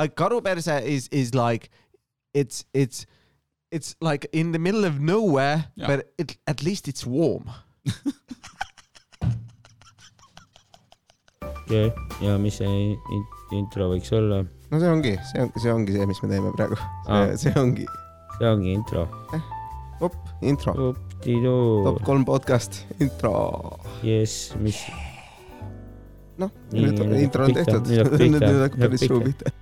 like Karuperse is is like it's it's it's like in the middle of nowhere, Yeah. but it, at least it's warm. okei okay., ja mis see in- intro võiks olla? no see ongi, see on, see ongi see, mis me teeme praegu. See ongi see ongi intro. op, intro, top, kolm podcast, intro. jess, mis, noh, nüüd on intro on tehtud, nüüd hakkab päris suu pihta.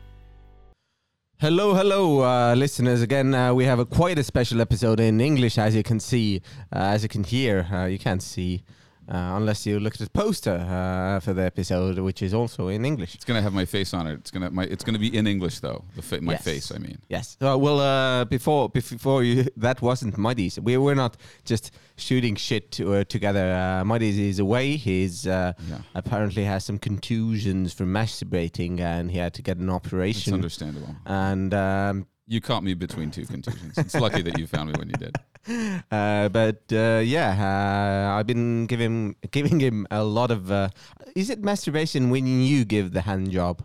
Hello, hello, uh, listeners. Again, uh, we have a quite a special episode in English, as you can see, uh, as you can hear. Uh, you can't see uh, unless you look at the poster uh, for the episode, which is also in English. It's gonna have my face on it. It's gonna my it's gonna be in English though. The fa- my Yes. face, I mean. Yes. Uh, well, uh, before before you, that wasn't Muddy's. We were not just shooting shit to, uh, together. Uh, Muddy's is away. He's uh, Yeah. apparently has some contusions from masturbating, and he had to get an It's operation. understandable. And um, You caught me between two contusions. It's lucky that you found me when you did. uh, but uh, yeah, uh, I've been giving giving him a lot of. Uh, is it masturbation when you give the hand job?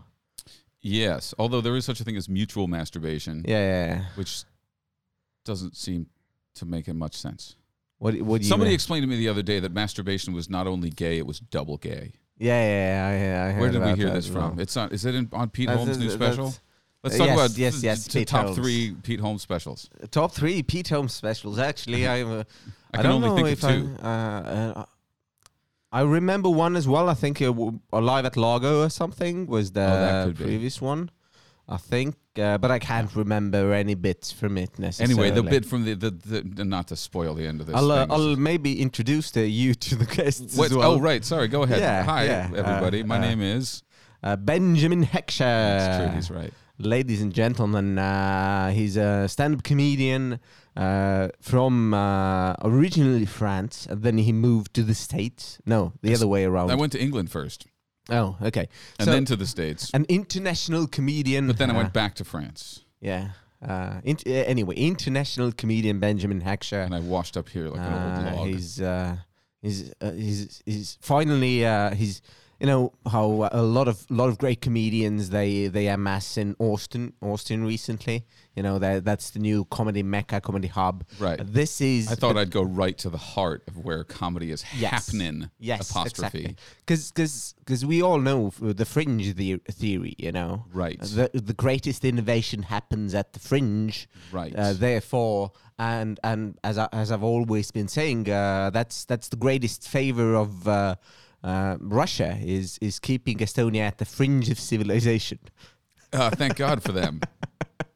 Yes, although there is such a thing as mutual masturbation, Yeah. yeah, yeah. which doesn't seem to make it much sense. What? What? Somebody mean? explained to me the other day that masturbation was not only gay; it was double gay. yeah, yeah, yeah, I, I heard Where did we hear this from? well. It's on. Is it in, on Pete That's- Holmes' new special? Let's Uh, talk yes, about yes, yes, t- top Holmes. three Pete Holmes specials. Top three Pete Holmes specials. Actually, I'm. Uh, I, can don't only know think if of two. I, uh, uh, I remember one as well. I think uh, w- Alive at Largo or something was the Oh, could be. previous one. I think, uh, but I can't remember any bits from it necessarily. Anyway, the bit from the, the, the not to spoil the end of this. I'll, uh, I'll maybe introduce the, you to the guests What- as well. Oh right, sorry. Go ahead. Yeah, Hi, yeah, everybody. uh, My uh, name is. Uh, Benjamin Heckscher. That's true. He's right. Ladies and gentlemen, uh, he's a stand-up comedian uh, from uh, originally France, and then he moved to the States. No, the other way around. I went to England first, oh, okay. and So- then to the States. An international comedian. But then I uh, went back to France, Yeah. Uh, uh, anyway, international comedian Benjamin Heckscher. and I washed up here like an Uh, old log. he's uh, he's uh, he's he's finally uh, he's you know how a lot of a lot of great comedians they they amass in Austin Austin recently. You know that that's the new comedy mecca, comedy hub. Right. This is I thought I'd go right to the heart of where comedy is Yes. happening. yes apostrophe. because because we all know the fringe the- theory. You know. Right. The, the greatest innovation happens at the fringe. Right. Uh, therefore, and and as I, as I've always been saying, uh, that's that's the greatest favor of uh, uh, Russia is is keeping Estonia at the fringe of civilization. Uh, thank God for them.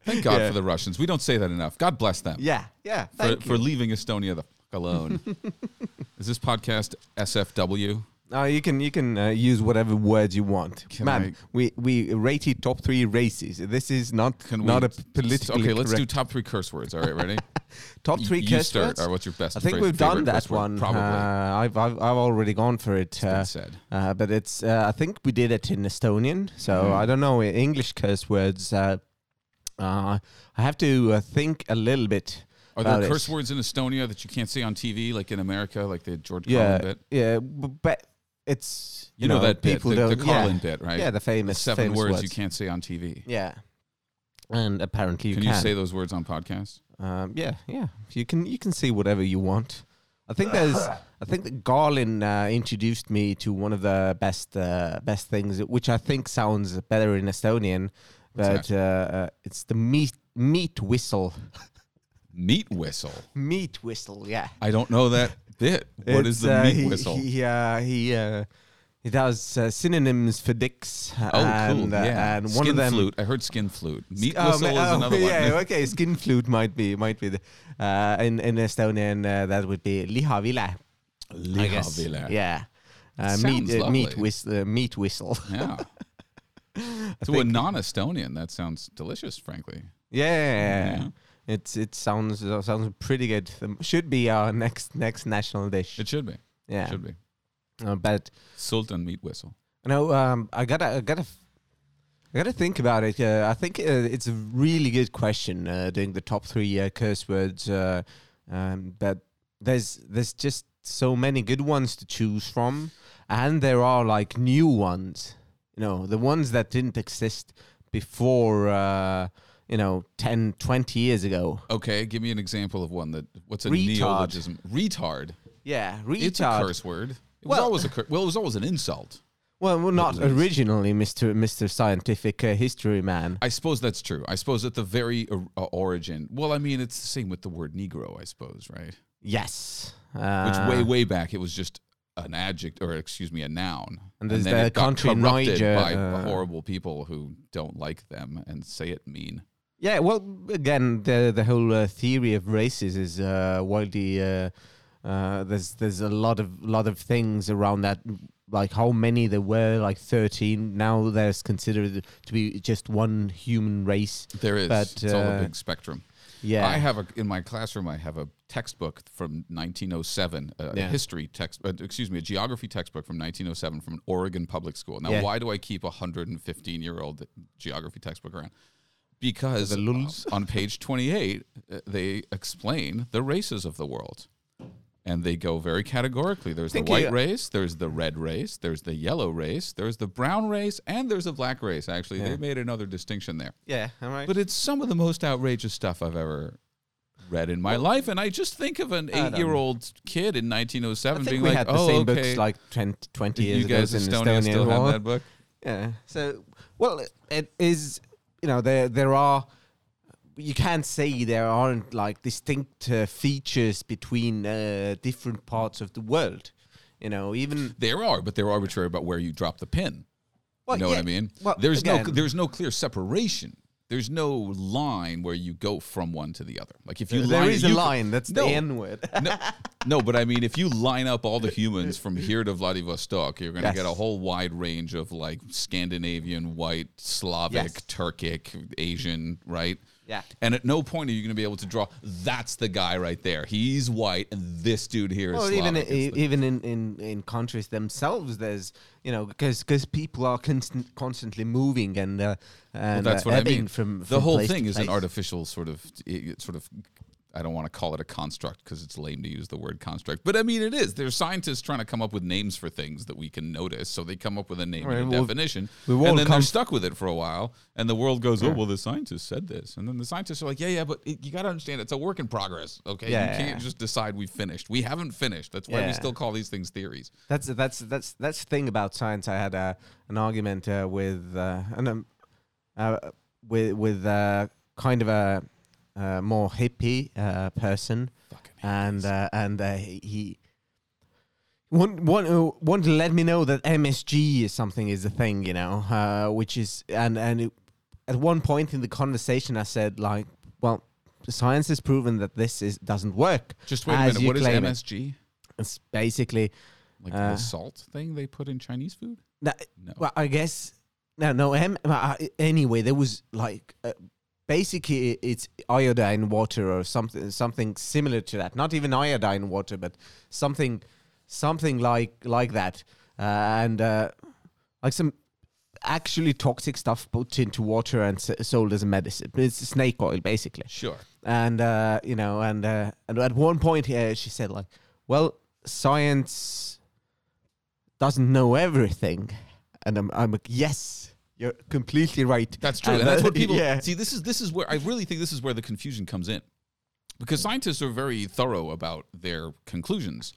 Thank God Yeah. for the Russians. We don't say that enough. God bless them Yeah, yeah. for, for leaving Estonia the fuck alone. is this podcast SFW? Uh, you can you can uh, use whatever words you want, Can man. I- We we rated top three races. This is not Can not we a politically Okay, let's do top three curse words. All right, ready? top three You curse start. words. Or what's your best? I think fra- we've done favorite that curse word? one. Probably. Uh, I've, I've I've already gone for it. Been Uh, said. Uh, but it's uh, I think we did it in Estonian, so Mhm. I don't know English curse words. Uh, uh, I have to uh, think a little bit. Are there it. curse words in Estonia that you can't say on TV, like in America, like the George Yeah, Carlin bit? yeah, b- but it's You, know, that bit, people the, the. Carlin yeah, bit, right? yeah, the The famous seven famous words, you can't say on TV. Yeah, and apparently you can can. you say those words on podcasts? Um, yeah, yeah. You can you can say whatever you want. I think there's. I think that Carlin uh, introduced me to one of the best uh, best things, which I think sounds better in Estonian. But uh, uh, it's the meat meat whistle. Meat whistle. Meat whistle, yeah. I don't know that bit. What is It's, the uh, meat he, whistle? He uh, he uh, he does uh, synonyms for dicks. oh, and, cool. uh, yeah. and skin one of them. flute. I heard skin flute. Meat Oh, whistle ma- is oh, another yeah, one. okay. Skin flute might be might be the, uh, in in Estonian uh, that would be lihavile. Lihavile. Yeah. Uh, meat, meat, whis- uh, meat whistle. Yeah. To a non-Estonian, that sounds delicious, frankly. yeah, Yeah. It's it sounds uh, sounds pretty good. Um, should be our next next national dish. It should be. yeah, Should be. Uh, but Sultan meat whistle. no, um, I gotta I gotta f- I gotta think about it. Uh, I think uh, it's a really good question uh, doing the top three uh, curse words. Uh, um, but there's there's just so many good ones to choose from, and there are like new ones. You know, the ones that didn't exist before uh, you know 10, 20 years ago. Okay, give me an example of one that. What's a Retard. neologism? Retard. Yeah, retard. It's a curse word. It was Well- always a cur- well. It was always an insult. Well, well, not originally, Mister Mister Scientific uh, History Man. I suppose that's true. I suppose at the very or- uh, origin. Well, I mean, it's the same with the word Negro. I suppose, right? Yes. Which Uh, way way back it was just an adject or excuse me a noun And there's then the it got corrupted Niger, by uh, horrible people who don't like them and say it mean Yeah, well, again, the the whole uh, theory of races is uh, widely. Uh, uh, there's there's a lot of lot of things around that, like how many there were, like thirteen. Now there's considered to be just one human race. there is But, it's all a uh, big spectrum Yeah, i have a in my classroom i have a textbook from 1907 a Yeah. history text uh, excuse me a geography textbook from 1907 from an oregon public school now Yeah. why do i keep a 115 year old geography textbook around because on page 28 uh, they explain the races of the world and they go very categorically there's the white race there's the red race there's the yellow race there's the brown race and there's a black race actually Yeah. they made another distinction there yeah, all right. but it's some of the most outrageous stuff i've ever read in my life and i just think of an eight-year-old kid in I 1907 think being we like had the oh same okay books like 20, 20 years you guys ago in Estonia, Estonia still have that book Yeah. So, well, it, it is. You know, there there are. You can't say there aren't like distinct uh, features between uh, different parts of the world. You know, even there are but they're arbitrary about where you drop the pin well, you know yeah, what i mean well, there's no there's no clear separation there's no line where you go from one to the other like if you there line, is a line. That's No. the N word. no, no, but I mean, if you line up all the humans from here to Vladivostok, you're going to Yes. get a whole wide range of like Scandinavian, white, Slavic, Yes. Turkic, Asian, right? Yeah. And at no point are you going to be able to draw. That's the guy right there. He's white, and this dude here is Well, even Slavic. i- the- even in, in, in countries themselves, there's you know because because people are constant, constantly moving and uh, and that's uh, what I mean. from, the whole thing is an artificial sort of, sort of. I don't want to call it a construct because it's lame to use the word construct, but I mean it is. There's scientists trying to come up with names for things that we can notice, so they come up with a name Right, and a well, definition, we've and then they're stuck with it for a while, and the world goes, "Oh well, the scientists said this," and then the scientists are like, "Yeah, yeah, but it, you got to understand, it's a work in progress. Okay, Yeah, you yeah, can't yeah. just decide we've finished. We haven't finished. That's why we still call these things theories." That's that's that's that's the thing about science. I had a an argument uh, with uh, an, um, uh, with with uh, kind of a uh, more hippie uh, person, and uh, and uh, he want want uh, wanted to let me know that MSG is something is a thing, you know, uh, which is and and it, at one point in the conversation, I said like, well, science has proven that this is doesn't work. just wait a minute. What is claim it. MSG? It's basically Like Uh, the salt thing they put in Chinese food? no, No. Well, I guess no, no. M, anyway, there was like uh, basically it's iodine water or something, something similar to that. Not even iodine water, but something, something like like that, uh, and uh, like some actually toxic stuff put into water and s- sold as a medicine. It's snake oil, basically Sure. and uh, you know, and uh, and at one point, uh, she said like, "Well, science doesn't know everything," and I'm, I'm like, "Yes, you're completely right." That's true. And, And that's uh, what people yeah. see. This is this is where I really think this is where the confusion comes in, because scientists are very thorough about their conclusions,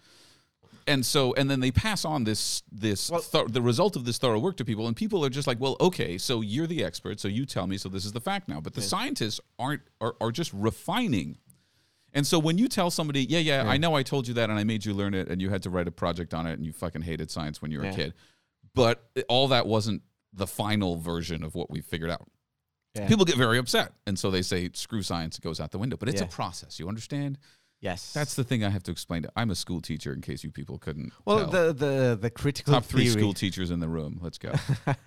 and so and then they pass on this this Well- thor- the result of this thorough work to people, and people are just like, well, okay, so you're the expert, so you tell me, so this is the fact now. But the scientists aren't are, are just refining. And so when you tell somebody, yeah, yeah, I know I told you that and I made you learn it and you had to write a project on it and you fucking hated science when you were Yeah. a kid, but all that wasn't the final version of what we've figured out Yeah. people get very upset and so they say screw science it goes out the window but it's Yeah. a process you understand yes, that's the thing i have to explain to i'm a school teacher in case you people couldn't well, tell. the the the critical top three theory. school teachers in the room let's go I,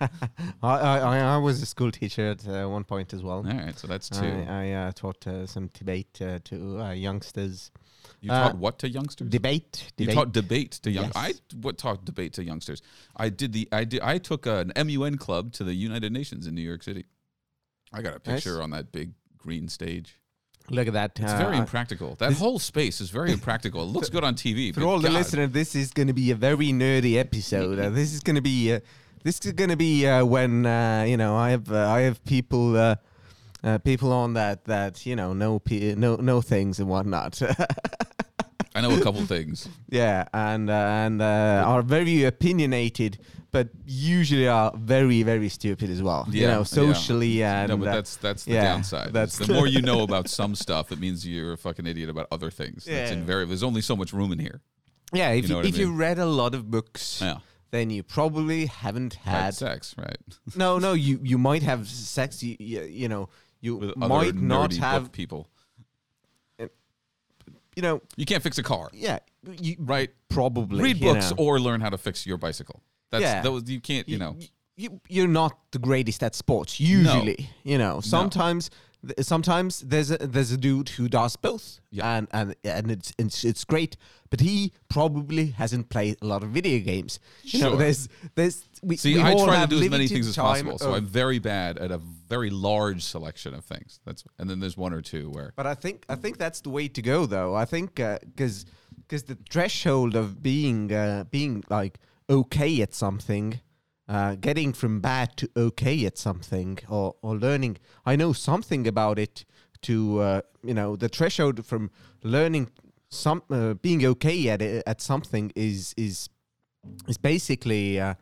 I I I was a school teacher at uh, one point as well. all right so that's two I, I uh, taught uh, some debate uh, to uh, youngsters. You uh, taught what to youngsters Debate, you debate. taught debate to young. Yes. I what taught debate to youngsters. I did the. I did. I took an MUN club to the United Nations in New York City. I got a picture Nice. on that big green stage. Look at that. It's uh, very impractical. That whole space is very impractical. It looks good on TV. For all the listeners, this is going to be a very nerdy episode. Uh, this is going to be uh, this is gonna be uh, when uh, you know I have uh, I have people uh, uh, people on that that you know know pe- know know things and whatnot. I know a couple things. yeah, and uh, and uh, are very opinionated, but usually are very very stupid as well. you Yeah, know, yeah. socially and no, but uh, that's that's the yeah, downside. that's the more you know about some stuff, it means you're a fucking idiot about other things. That's Yeah. invariable. There's only so much room in here. yeah. If you you, know what I if you read a lot of books, Yeah, then you probably haven't had had sex, right? no no you you might have sex you you, you know you With might not have people. You know You can't fix a car, yeah you right? probably Read books know. or learn how to fix your bicycle. That's Yeah. you can't. You know, you, you're not the greatest at sports usually you know sometimes th- sometimes there's a there's a dude who does both Yeah. and and and it's, it's it's great but he probably hasn't played a lot of video games you know Sure. there's there's we, See, we I all try to do as many things as possible, so I'm very bad at a very large selection of things. That's and then there's one or two where But I think I think that's the way to go, though. I think because because the threshold of being uh, being like okay at something, uh, getting from bad to okay at something, or or learning, I know something about it. To uh, you know, the threshold from learning some uh, being okay at it, at something is is is basically uh,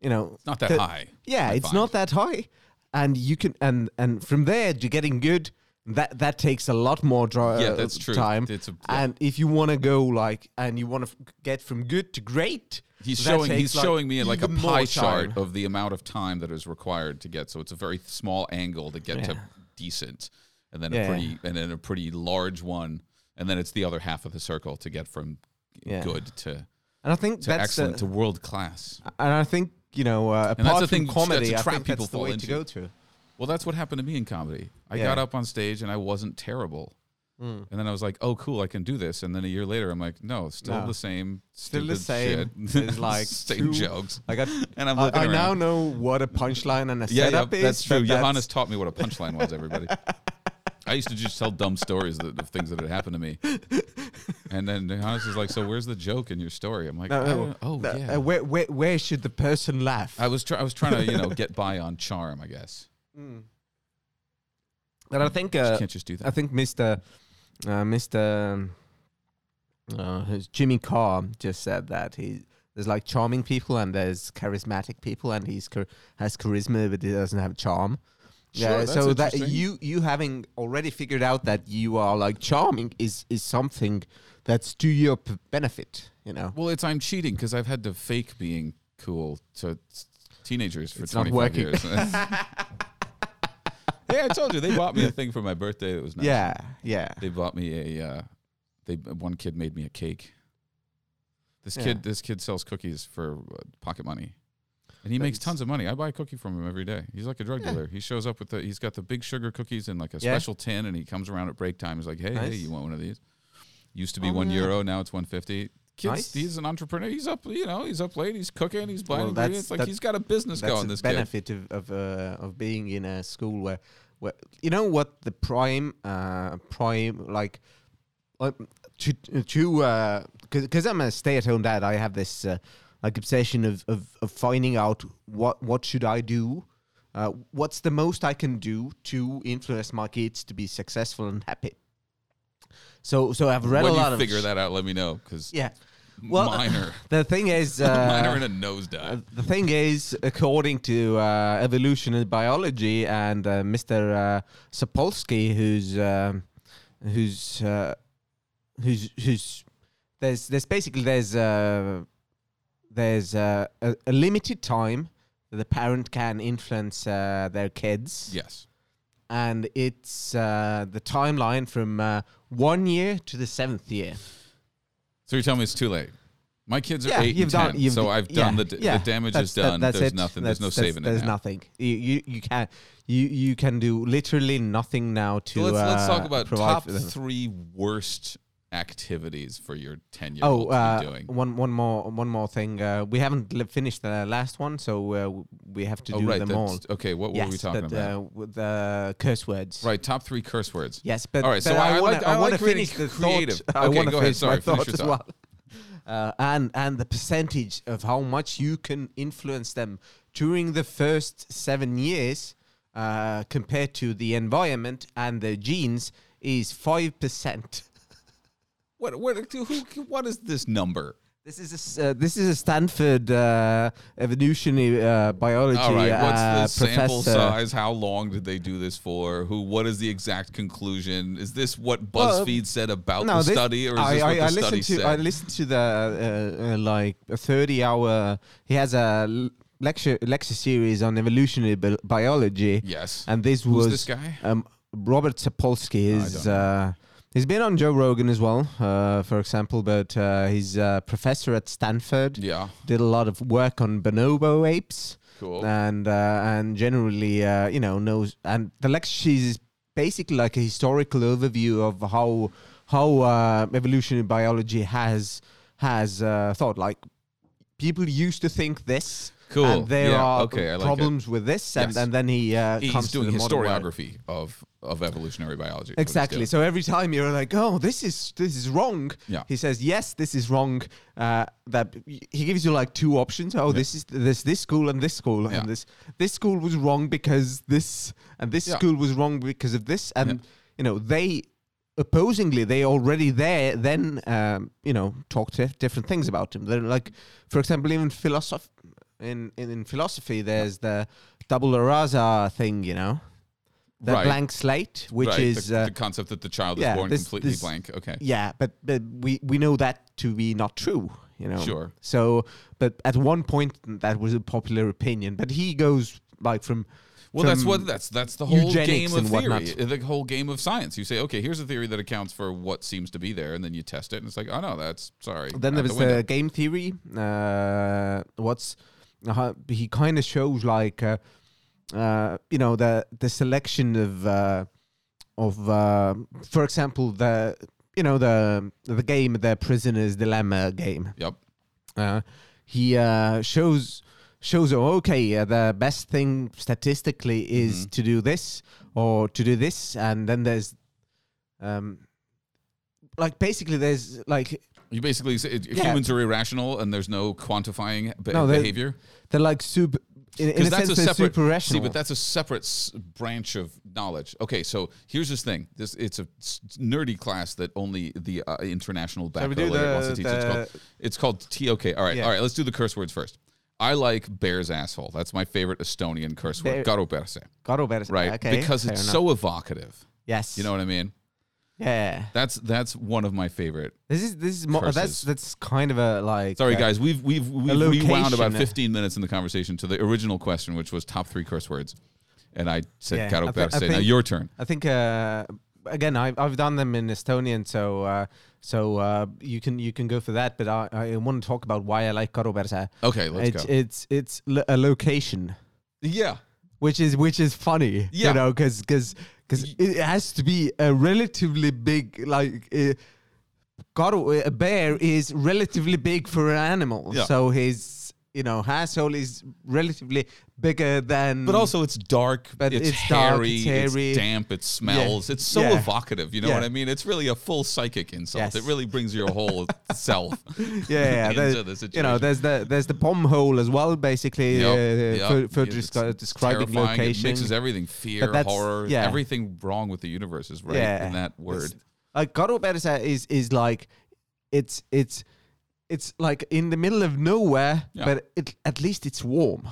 you know it's not that the- high. yeah, I it's find. not that high, and you can and and from there to getting good, that that takes a lot more dri- Yeah, that's true. time. It's a- yeah. And if you want to go like, and you want to f- get from good to great, He's showing he's like, showing me like a pie chart of the amount of time that is required to get. So it's a very small angle to get to decent, and then Yeah. a pretty and then a pretty large one, and then it's the other half of the circle to get from Yeah. good to And I think to that's excellent the, to world class. and I think you know uh, apart that's from thing, that's comedy, a I think people that's the fall way into. to go to. Well, that's what happened to me in comedy. I Yeah. got up on stage and I wasn't terrible. Mm. And then I was like, "Oh, cool! I can do this." And then a year later, I'm like, "No, still No. the same, Still the same. shit. It's like same two- jokes." I got. And I'm I, looking I now around. know what a punchline and a Yeah, yeah, setup is. that's true. but Johannes taught me what a punchline was. Everybody, I used to just tell dumb stories that, of things that had happened to me, and then Johannes is like, "So where's the joke in your story?" I'm like, No, no, "Oh Uh, yeah." uh, where, where where should the person laugh? I was try- I was trying to you know get by on charm, I guess. But I think uh, can't just do that. I think Mr. Uh, Mr. Uh, Jimmy Carr just said that he there's like charming people and there's charismatic people and he's char- has charisma but he doesn't have charm. Sure, yeah, so that you you having already figured out that you are like charming is is something that's to your p- benefit. You know. Well, it's I'm cheating because I've had to fake being cool to s- teenagers for It's not 25 working. years. yeah, I told you they bought me a thing for my birthday. It was nice. Yeah, yeah. they bought me a. Uh, they one kid made me a cake. This Yeah. kid, this kid sells cookies for uh, pocket money, and he makes tons of money. I buy a cookie from him every day. He's like a drug Yeah. dealer. He shows up with the. He's got the big sugar cookies in like a Yeah. special tin, and he comes around at break time. He's like, "Hey, hey, you want one of these?" Used to be Oh, one euro, now it's one fifty. Kids, Nice. he's an entrepreneur. He's up, you know, he's up late. He's cooking. He's buying Well, ingredients. Like he's got a business That's going. the This kid. benefit of of, uh, of being in a school where where you know what the prime uh, prime like like to to because I'm a stay at home dad. I have this uh, like obsession of, of of finding out what what should I do. Uh, what's the most I can do to influence my kids to be successful and happy? So, so I've read when a lot you of figure sh- that out, let me know because Yeah. Well, mine are The thing is, uh, are in a nosedive. uh, the thing is, according to uh, evolution and biology, and uh, Mr. Uh, Sapolsky, who's um, who's uh, who's who's there's there's basically there's uh, there's uh, a, a limited time that the parent can influence uh, their kids, yes. and it's uh, the timeline from uh, one year to the seventh year. So you're telling me it's too late? My kids are Yeah, eight you've and done- ten, you've so I've done yeah, the, d- yeah, the damage That's- is that- done. that's there's it. nothing. That's- there's no that's- saving There's it now. nothing. You, you you can you you can do literally nothing now to. So let's let's talk uh, about provide top for them. three worst activities for your ten year Oh, old uh, to be doing. one one more one more thing. Uh, we haven't li- finished the last one, so uh, we have to oh do right. them all. Okay. What yes, were we talking but, about? Uh, the curse words. right. Top three curse words. Yes, but All right, but so I I want to I want like to creating finish the creative. thought. I Okay, want to go ahead. Sorry, finish your thought. well. uh, and and the percentage of how much you can influence them during the first seven years uh, compared to the environment and the genes is five percent. What what who, what is this number? This is a, uh, this is a Stanford uh, evolutionary uh, biology All right, uh, what's the sample professor. size? How long did they do this for? Who? What is the exact conclusion? Is this what Well, BuzzFeed said about no, the this- study, or is I, this I, what the I study listened to said? I listened to the uh, uh, like a thirty hour. He has a lecture lecture series on evolutionary bi- biology, yes. and this Who's was this guy? um, Robert Sapolsky. I Is uh, he's been on Joe Rogan as well, uh, for example, but uh, he's a professor at Stanford. Yeah. Did a lot of work on bonobo apes Cool. and uh, and generally uh, you know knows and the lecture is basically like a historical overview of how how uh, evolutionary biology has has uh, thought like people used to think this Cool. and there Yeah, are okay, like it. problems with this and, Yes. and then he uh, He's comes doing to the historiography of of evolutionary biology. is what he's Exactly. So every time you're like, "Oh, this is this is wrong," Yeah. he says, "Yes, this is wrong." Uh, that he gives you like two options. Oh, this is this this school and this school, Yeah. and this this school was wrong because this, and this Yeah. school was wrong because of this, and Yeah. you know they opposingly they already there then um, you know talk to different things about him. They're like, for example, even philosophy. In, in in philosophy, there's the tabula rasa thing, you know, the Right. blank slate, which right, is the, uh, the concept that the child is born this- completely this- blank. Okay. yeah, but but we we know that to be not true, you know. Sure. So, but at one point that was a popular opinion, but he goes like from Well, that's from what that's that's the whole eugenics game of and theory, whatnot. the whole game of science. You say, okay, here's a theory that accounts for what seems to be there, and then you test it, and it's like, oh no, that's sorry. Then there was the window. game theory. Uh, what's he kind of shows like uh, uh, you know the the selection of uh, of uh, for example the you know the the game the prisoner's dilemma game. Yep. uh, he uh, shows shows oh, okay uh, the best thing statistically is Mhm. to do this or to do this and then there's um like basically there's like You basically say it- Yeah. humans are irrational, and there's no quantifying be- No, they- behavior. they're like super in, in a Because that's sense a they're separate super see, but that's a separate s- branch of knowledge. Okay, so here's this thing. This it's a s- nerdy class that only the uh, international we do wants to the, teach. It's called It's called TOK. All right, Yeah. all right. Let's do the curse words first. I like bear's asshole. That's my favorite Estonian curse word. Bear- Garo perse. Garo Beres- Right, okay, because fair it's enough. so evocative. yes You know what I mean? Yeah That's that's one of my favorite. this is this is more Curses. that's that's kind of a like Sorry, uh, guys. We've we've we've rewound about 15 minutes in the conversation to the original question, which was top three curse words, and I said Yeah, Garo I thi- I perse. Now your turn. I think uh, again I've I've done them in Estonian, so uh, so uh, you can you can go for that. But I, I want to talk about why I like Karubersa. Okay, let's It's go. it's it's lo- a location, yeah. Which is which is funny. Yeah. you know, because because Y- it has to be a relatively big like. Uh, Garu, a bear is relatively big for an animal, Yeah. so his you know asshole is relatively bigger than. But also, it's dark. But it's, it's dark, hairy. it's damp. It smells. It's so Yeah. evocative. You know Yeah. what I mean? It's really a full psychic insult. Yes. It really brings your whole self. yeah, yeah. into there's- the you know, there's the there's the bomb hole as well, basically Yep, uh, yep. for, for It's descri- describing terrifying. location. It mixes everything: fear, horror, yeah. everything wrong with the universe is right Yeah. in that word. like Garo Bersa is is like it's it's it's like in the middle of nowhere, Yeah. but it, at least it's warm.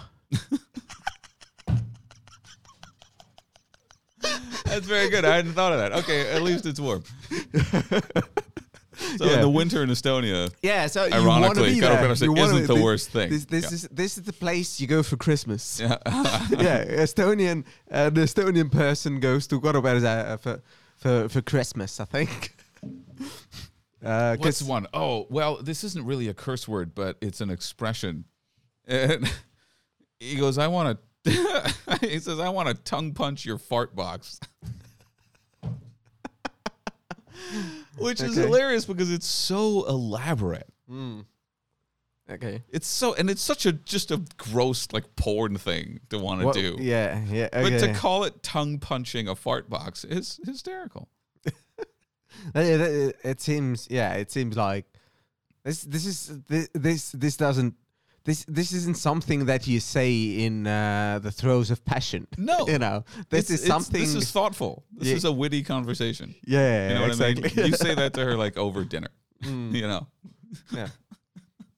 That's very good. I hadn't thought of that. Okay, at least it's warm. So in the winter in Estonia, Yeah, so you ironically, be Garo there. Bersa You isn't the thi- worst thing. This this Yeah. is this is the place you go for Christmas. yeah. yeah, Estonian uh, the Estonian person goes to Garo for for for Christmas, I think. Uh, 'cause- What's one? Oh, well, this isn't really a curse word, but it's an expression. And he goes, I want to, he says, I want to tongue punch your fart box. Which is Okay. hilarious because it's so elaborate. Mm. Okay. It's so, and it's such a, just a gross, like porn thing to want to do. Yeah, yeah. But to call it tongue punching a fart box is hysterical. It, it, it seems, yeah, it seems like This this is this this, this doesn't. This this isn't something that you say in uh, the throes of passion. No. you know this It's- is something. This is thoughtful. This Yeah. is a witty conversation. yeah, You know exactly. what I mean? You say that to her like over dinner. Mm, You know, yeah.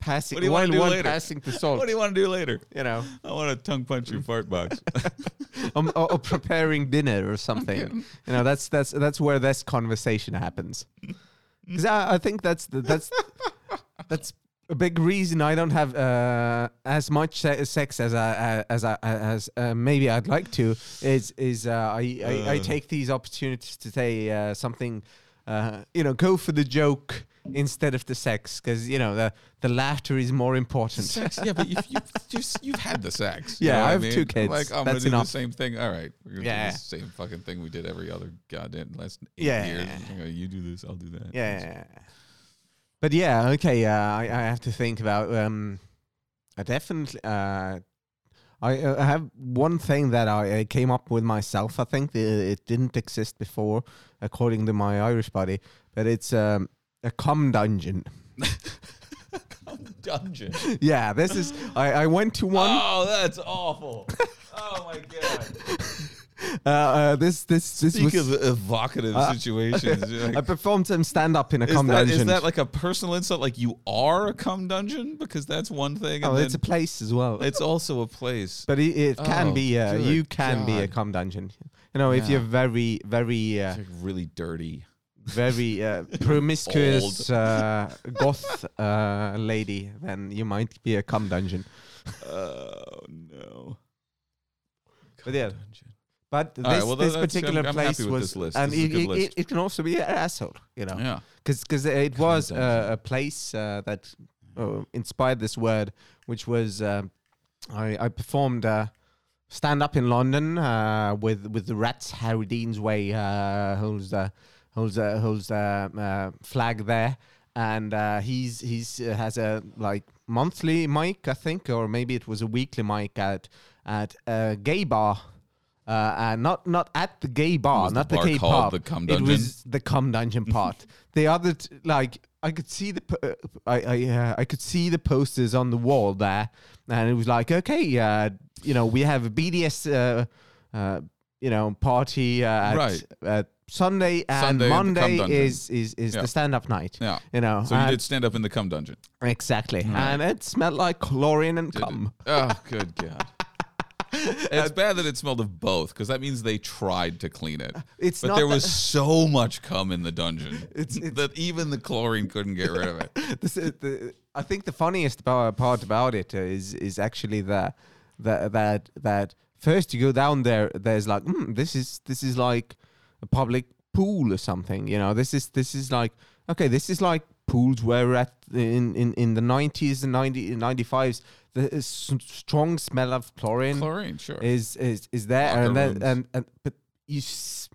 Passing What do you one do one later? passing the salt. what do you want to do later? you know, I want to tongue punch your fart box. um, or, or preparing dinner or something. You know, that's that's that's where this conversation happens. Because I, I think that's the, that's that's a big reason I don't have uh, as much sex as I as I as uh, maybe I'd like to. Is is uh, I, I I Uh. take these opportunities to say uh, something. Uh, you know, go for the joke instead of the sex, because you know the the laughter is more important. sex, yeah, but you've, you've, you've, you've had the sex. Yeah, know I have mean? two kids. Like, I'm That's gonna do enough. the same thing. All right, we're gonna Yeah. do the same fucking thing we did every other goddamn last eight Yeah. years. You, know, you do this, I'll do that. Yeah. But yeah, okay. Uh, I I have to think about. Um, I definitely. Uh, I, uh, have one thing that I, I came up with myself. I think that it didn't exist before, according to my Irish buddy. But it's um, a cum dungeon. Dungeon. yeah, this is. I, I went to one. Oh, that's awful. oh my god. Uh, uh, this this this Speak was. of evocative Uh, situations. like, I performed some stand up in a cum that, dungeon. is that like a personal insult? Like you are a cum dungeon? Because that's one thing. And oh, it's a place as well. it's also a place. But it, it can Oh, be. Uh, you can be a cum dungeon. You know, if you're very, very, uh, like really dirty. Very uh, promiscuous uh, goth uh, lady, then you might be a cum dungeon. Oh no. But yeah. But All right, this, well, this that's- particular I'm- I'm place happy with was, this list. and This is a it, good it, list. it, can also be an asshole. You know, Yeah. because it was uh, a place uh, that uh, inspired this word, which was uh, I, I performed uh, stand up in London uh, with with the Rats Harry Dean's Way uh, holds the holds the holds the uh, flag there, and uh, he's he's uh, has a like monthly mic I think, or maybe it was a weekly mic at at a gay bar. Uh, and not not at the gay bar, the not the, bar gay called pub. the cum It was the cum dungeon part. the other, t- like, I could see the, p- uh, I I, uh, I could see the posters on the wall there, and it was like, okay, uh, you know, we have a BDS, uh, uh, you know, party uh, at, Right. at Sunday and Sunday at the cum Monday is is is Yeah. the stand up night. Yeah. You know, So you did stand up in the cum dungeon. exactly, Right. and it smelled like chlorine and Did it? cum. Oh, good God. it's bad that it smelled of both because that means they tried to clean it. It's but there was so much cum in the dungeon It's- it's- that even the chlorine couldn't get rid of it. this is the, I think the funniest part about it is is actually that that that that first you go down there, there's like mm, this is this is like a public pool or something. You know, this is this is like okay, this is like pools were at in in in the 90s and 90 95s. The uh, s- strong smell of chlorine Chlorine, sure. is is is there Locker and then rooms. and, and but you s-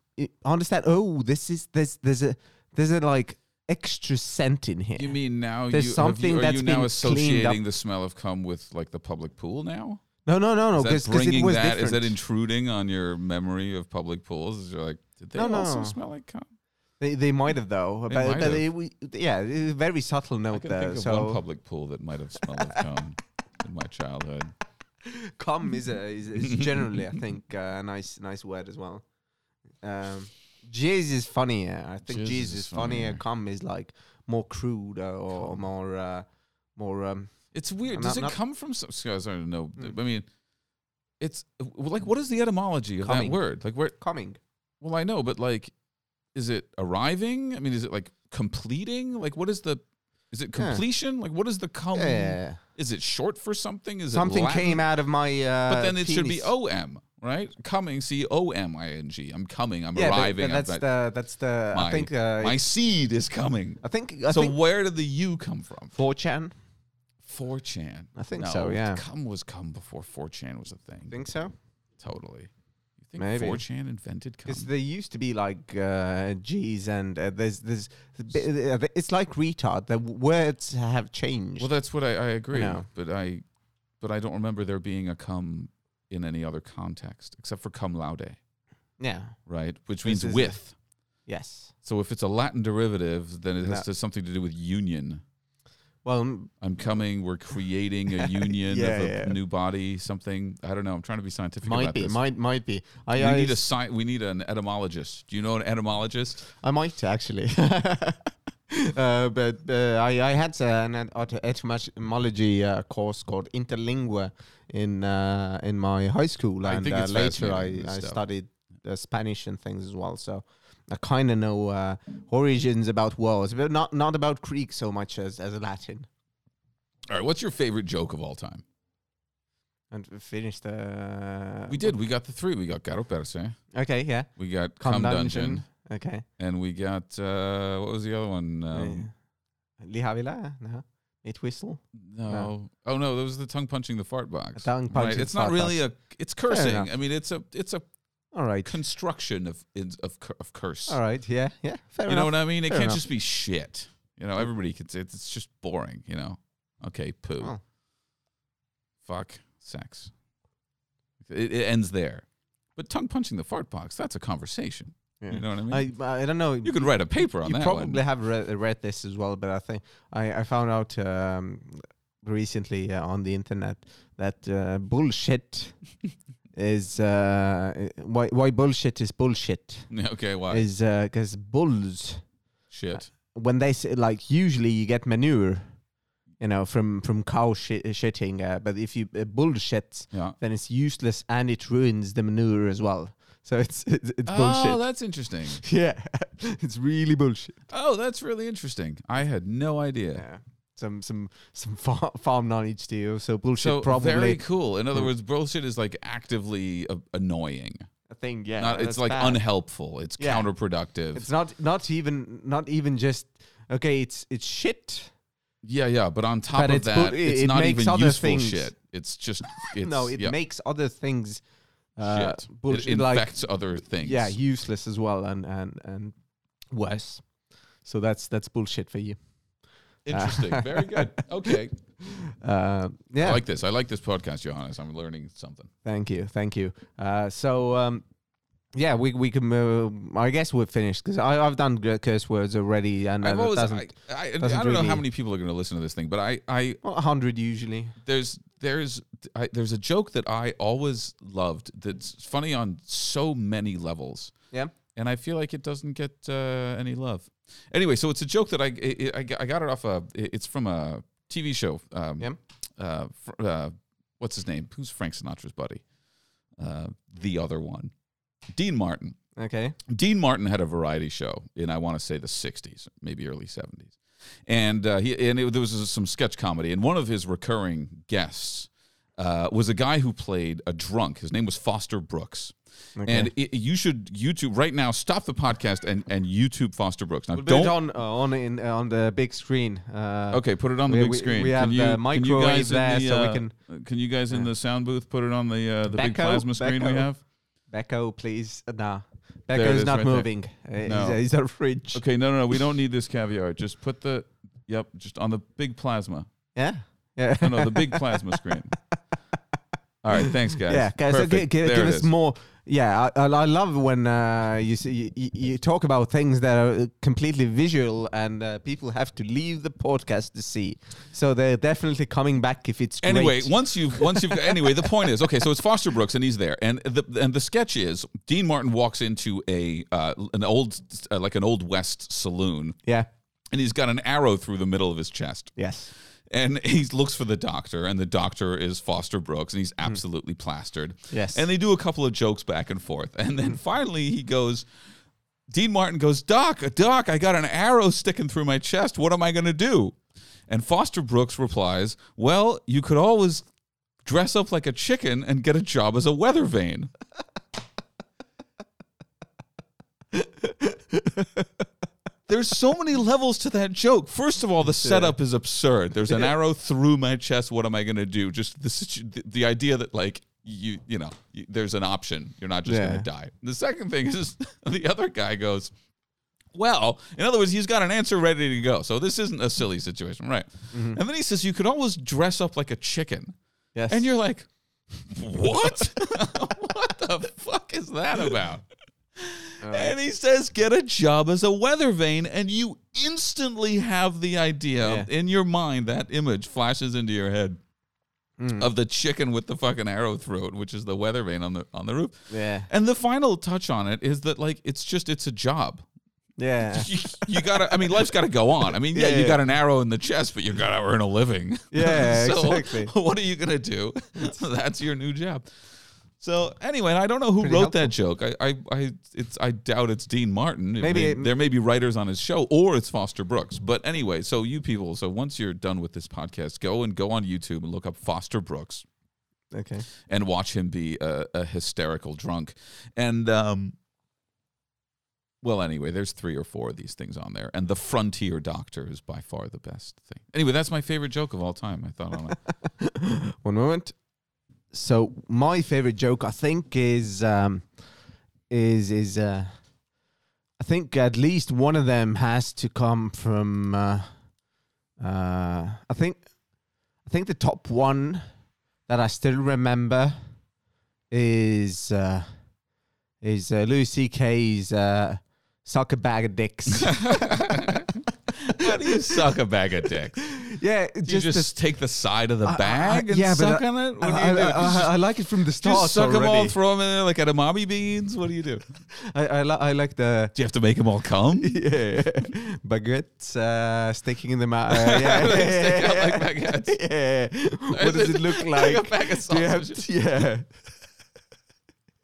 understand oh this is there's there's a there's a like extra scent in here You mean now There's you, have something you, are that's you been now cleaned associating up. the smell of cum with like the public pool now? no no no no Is that because it bringing was that? Is different that intruding on your memory of public pools? Is you're like, did they No, no, also no. smell like cum? they, they might have though They but, might but have. it, we, yeah it a very subtle I note can there think of so one public pool that might have smelled of cum in my childhood. cum is a is, is generally I think uh, a nice nice word as well um jizz is funnier I think Jizz jizz is is funnier funnier. cum is like more crude uh, or more uh, more um It's weird. Not- Does it not- come from some? I don't know. Mm. I mean, it's like what is the etymology of Coming. that word? Like where? coming Well, I know, but like, is it arriving? I mean, is it like completing? Like, what is the? Is it completion? Like, what is the cum? yeah Is it short for something? Is something it Latin? came out of my uh But then it should be om, right? Coming, c o m i n g. I'm coming. I'm yeah, arriving. that's the that's the my, I think uh, my seed is coming. I think I so think where did the U come from? 4chan. 4chan. I think no, so, yeah. Come was come before 4chan was a thing. Think so? Totally. You think Maybe. 4chan invented cum? Because there used to be like uh, G's and uh, there's there's it's like retard. The words have changed. Well, that's what I, I agree. know. But I, but I don't remember there being a cum in any other context except for cum laude, yeah. right? Which means is a- with. Yes. So if it's a Latin derivative, then it has No. to something to do with union. Well, I'm coming. We're creating a union Yeah, of a yeah. new body. Something I don't know. I'm trying to be scientific might about be, this. might might be. I we I, need a sci- We need an etymologist. Do you know an etymologist? I might actually. uh, but uh, I I had an et- et- etymology uh, course called Interlingua in uh, in my high school, and uh, later I, I studied uh, Spanish and things as well. So I kind of know uh, origins about words, but not not about Greek so much as as Latin. All right. What's your favorite joke of all time? And finish the. We did. We got the three. We got Garo Perse. Okay, yeah. We got Come Dungeon. Okay. And we got uh, what was the other one? Um, Lihavila? No. Meat whistle? no. Oh no, that was the tongue punching the fart box. tongue punching. Right, It's not really a. It's cursing. I mean, it's a. It's a All right. construction of of of curse. All right. Yeah. Yeah. Fair You know what I mean? It Fair can't enough. just be shit. You know, everybody can say it's, it's just boring. You know. Okay, poo. Oh. Fuck. Sex. It, it ends there. But tongue punching the fart box, that's a conversation. Yeah. You know what I mean? I I don't know. you could write a paper on you that probably one. have read, read this as well, but I think I, I found out um, recently uh, on the internet that uh, bullshit is uh, why why bullshit is bullshit okay, why? is uh because bulls Shit. when they say like usually you get manure, you know from from cow shit, shitting, uh, but if you uh, bullshit Yeah. then it's useless and it ruins the manure as well. So it's it's, it's Oh, bullshit. that's interesting. Yeah, it's really bullshit. Oh, that's really interesting. I had no idea. Yeah, some some some farm, farm knowledge to you. So bullshit So probably very cool. In other Hmm. words, bullshit is like actively uh, annoying. a thing. Yeah, Not, it's like bad. unhelpful. It's Yeah. counterproductive. It's not not even not even just okay. It's it's shit. yeah, yeah. But on top But of that, bu- it's it not even other useful things- shit. It's just it's, no, it yeah, makes other things uh, shit. bullshit. It like infects other things. yeah, useless as well and and and worse. So that's that's bullshit for you. Interesting. Very good. Okay. Uh, yeah. I like this. I like this podcast, Johannes. I'm learning something. Thank you, thank you. Uh, so um, yeah, we we can. Uh, I guess we're finished because I've done curse words already, and I've it always, doesn't I, I doesn't don't know how many people are going to listen to this thing, but I, I, well, hundred usually. there's, there's, I, there's a joke that I always loved. That's funny on so many levels. Yeah. And I feel like it doesn't get uh, any love. Anyway, so it's a joke that I I, I got- it off a. It's from a TV show. Um, Yeah. uh, fr- uh, what's his name? Who's Frank Sinatra's buddy? Uh, the other one, Dean Martin. Okay. Dean Martin had a variety show in I want to say the '60s, maybe early '70s, and uh, he and it, there was some sketch comedy, and one of his recurring guests uh, was a guy who played a drunk. His name was Foster Brooks. Okay. And it, you should YouTube right now. Stop the podcast and, and YouTube Foster Brooks. Now, We'll don't. on uh, on in uh, on the big screen. Uh, Okay, put it on the we- big screen. we have can you, the microwave there, the, so we uh, can- Can you guys in the sound booth put it on the uh, the big plasma screen we have? Becco, please. Uh, nah, it Becco's is not right moving. No. he's, a, he's a fridge. Okay, no, no, no. We don't need this caviar. Just put the. Yep, just on the big plasma. Yeah. Yeah. No, no, the big plasma screen. All right, thanks, guys. Yeah, guys, so give us is. more. Yeah, I, I love when uh, you, see, you you talk about things that are completely visual and uh, people have to leave the podcast to see. So they're definitely coming back if it's Anyway, great. once you've once you've anyway, the point is okay. So it's Foster Brooks, and he's there, and the and the sketch is Dean Martin walks into a uh, an old uh, like an old west saloon, yeah. and he's got an arrow through the middle of his chest, Yes. And he looks for the doctor, and the doctor is Foster Brooks, and he's hmm. absolutely plastered. Yes. and they do a couple of jokes back and forth, and then hmm. finally he goes. Dean Martin goes, Doc, Doc, I got an arrow sticking through my chest. What am I going to do? And Foster Brooks replies, Well, you could always dress up like a chicken and get a job as a weather vane. There's so many levels to that joke. First of all, the setup is absurd. There's an arrow through my chest. What am I going to do? Just the, situ- the the idea that like you you know you, there's an option. You're not just going to die. The second thing is the other guy goes, well, in other words, he's got an answer ready to go. So this isn't a silly situation, right? Mm-hmm. And then he says you could always dress up like a chicken, Yes. and you're like, what? what the fuck is that about? And he says, get a job as a weather vane, and you instantly have the idea Yeah. in your mind. That image flashes into your head Mm. of the chicken with the fucking arrow throat, which is the weather vane on the on the roof. yeah, And the final touch on it is that like it's just it's a job. yeah, you, you gotta. I mean, life's got to go on. I mean, yeah, Yeah, you yeah. got an arrow in the chest, but you gotta earn a living. Yeah, so exactly. What are you gonna do? That's your new job. So anyway, I don't know who Pretty wrote that joke. I, I, I, it's. I doubt it's Dean Martin. It Maybe may- it- there may be writers on his show, or it's Foster Brooks. But anyway, so you people. So once you're done with this podcast, go and go on YouTube and look up Foster Brooks okay. and watch him be a, a hysterical drunk. And um, well, anyway, there's three or four of these things on there, and the Frontier Doctor is by far the best thing. Anyway, that's my favorite joke of all time. I thought on it. One moment. So my favorite joke, I think, is um, is is uh, I think at least one of them has to come from. Uh, uh, I think I think the top one that I still remember is uh, is uh, Louis C.K.'s uh, "Suck a bag of dicks." How do you suck a bag of dicks? yeah, You just, take the side of the I- I- bag and yeah, suck on it. What I, do you do? I- I- Just- I like it from the start. just suck them all, already. throw them in there like edamame beans. What do you do? I, I, li- I like the Do you have to make them all come? yeah baguettes uh, sticking in the mouth. Uh, yeah, out yeah, like baguettes. Yeah. What does it look Like like? a bag of Do you have to, yeah.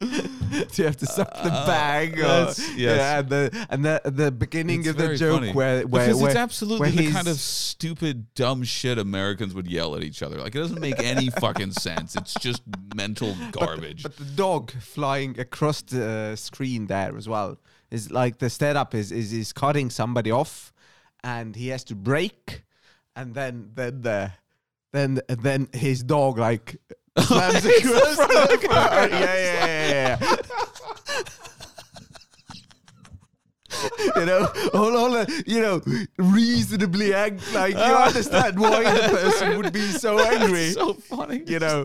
Do you have to suck the Uh, bag? Or, yes. Yeah, and the and the the beginning It's of the joke funny. where where because where, it's absolutely the kind of stupid, dumb shit Americans would yell at each other. Like it doesn't make any fucking sense. It's just mental garbage. But the dog flying across the screen there as well is like the setup is is is cutting somebody off, and he has to break, and then then the then then his dog like slams across the car. Yeah, yeah, yeah, yeah. you know, all, all the, you know, reasonably ang- like you understand why the person would be so angry so funny. you know.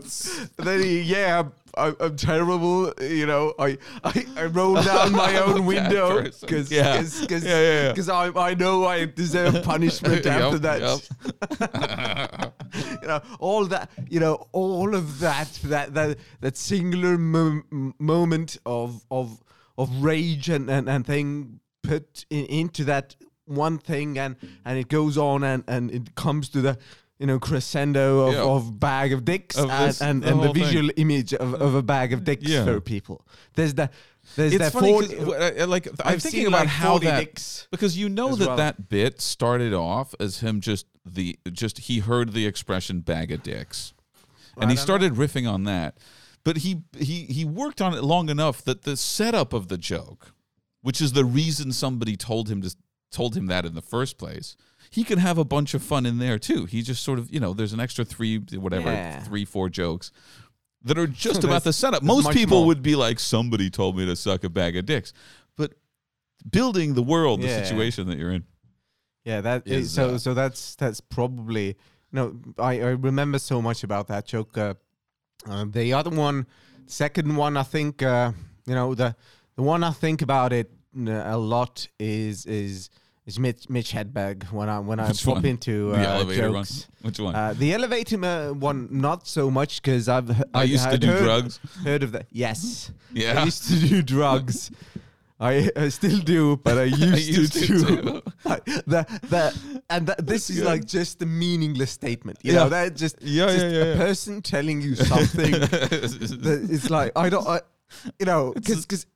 Then he, yeah, I'm, I'm, I'm terrible. You know, I, I, I roll down my own window because Yeah. because Yeah, yeah, yeah. I I know I deserve punishment after Yup, that. yup. you know, all that. You know, all of that that that that singular mo- moment of of of rage and and, and thing put in, into that one thing and and it goes on and and it comes to the you know crescendo of, Yeah. of bag of dicks Of and, this- and, the and the whole thing. visual image of, of a bag of dicks Yeah. for people there's the there's It's that funny 40 'cause, uh, uh, like I'm I've thinking about like how that dicks because you know that well. that bit started off as him just the just he heard the expression bag of dicks, and he started riffing on that, but he he he worked on it long enough that the setup of the joke, which is the reason somebody told him to told him that in the first place. He could have a bunch of fun in there too. He just sort of, you know, there's an extra three, whatever, Yeah. three, four jokes that are just about the setup. Most people more. would be like, somebody told me to suck a bag of dicks. But building the world, the situation that you're in. Yeah, that is, is, so uh, so that's that's probably no. I, I remember so much about that joke. Uh, uh, the other one, second one, I think uh, you know the the one I think about it uh, a lot is is is Mitch, Mitch Hedberg when I when I Which pop one? into The uh, elevator jokes. one. Which one? Uh, the elevator uh, one, not so much because I've h- I used to do heard, drugs. Heard of that? Yes, Yeah. I used to do drugs. I, I still do, but I used, used to, to. I- the, the, and that, this is good. like just a meaningless statement. You Yeah. know, that just, Yeah, just yeah, yeah, a yeah. person telling you something that it's like, I don't, I, you know, because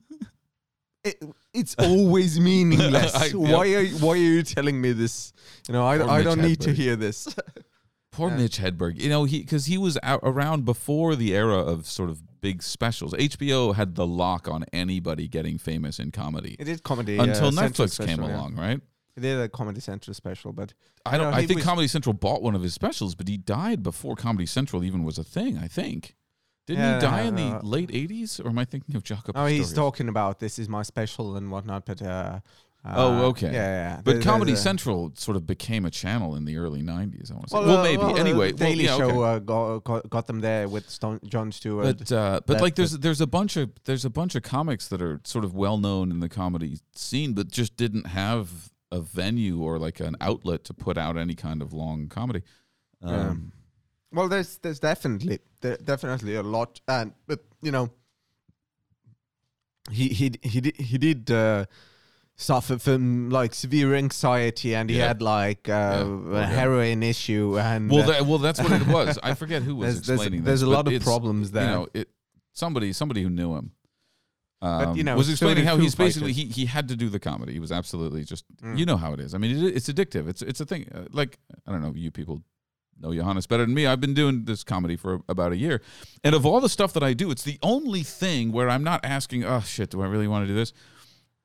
it, it's always meaningless. I- yep. Why are you- why are you telling me this? You know, I, Poor I Mitch don't need to hear this. Poor Yeah. Mitch Hedberg. You know, he because he was out around before the era of sort of big specials. HBO had the lock on anybody getting famous in comedy It did comedy until uh, Central Netflix came special, yeah. along, right? It did a Comedy Central special, but I don't. No, I think was- Comedy Central bought one of his specials, but he died before Comedy Central even was a thing. I think. Didn't Yeah, he die in the late '80s, or am I thinking of Jacob? oh, he's talking about this is my special and whatnot. But uh, Oh, uh, okay. yeah, yeah. But There- Comedy there's Central sort of became a channel in the early '90s. I want to say. Well, uh, maybe. well, uh, anyway, the Daily well, yeah, Show okay. uh, got, got them there with Stone, Jon Stewart. But uh, but that- like there's there's a bunch of there's a bunch of comics that are sort of well known in the comedy scene, but just didn't have a venue or like an outlet to put out any kind of long comedy. Yeah. Um, Well, there's there's definitely there definitely a lot, and but you know, he he he did he did uh, suffer from like severe anxiety, and he Yeah. had like uh, Yeah. a heroin issue, and Well, uh, that, well, that's what it was. I forget who was there's there's, explaining there's this, a lot of problems there. You know, it somebody somebody who knew him. Um, you know, was explaining how he's basically he, he had to do the comedy. He was absolutely just Mm. you know how it is. I mean, it, it's addictive. It's it's a thing. Uh, like I don't know, you people know Johannes better than me. I've been doing this comedy for about a year, and of all the stuff that I do, it's the only thing where I'm not asking, oh shit, do I really want to do this?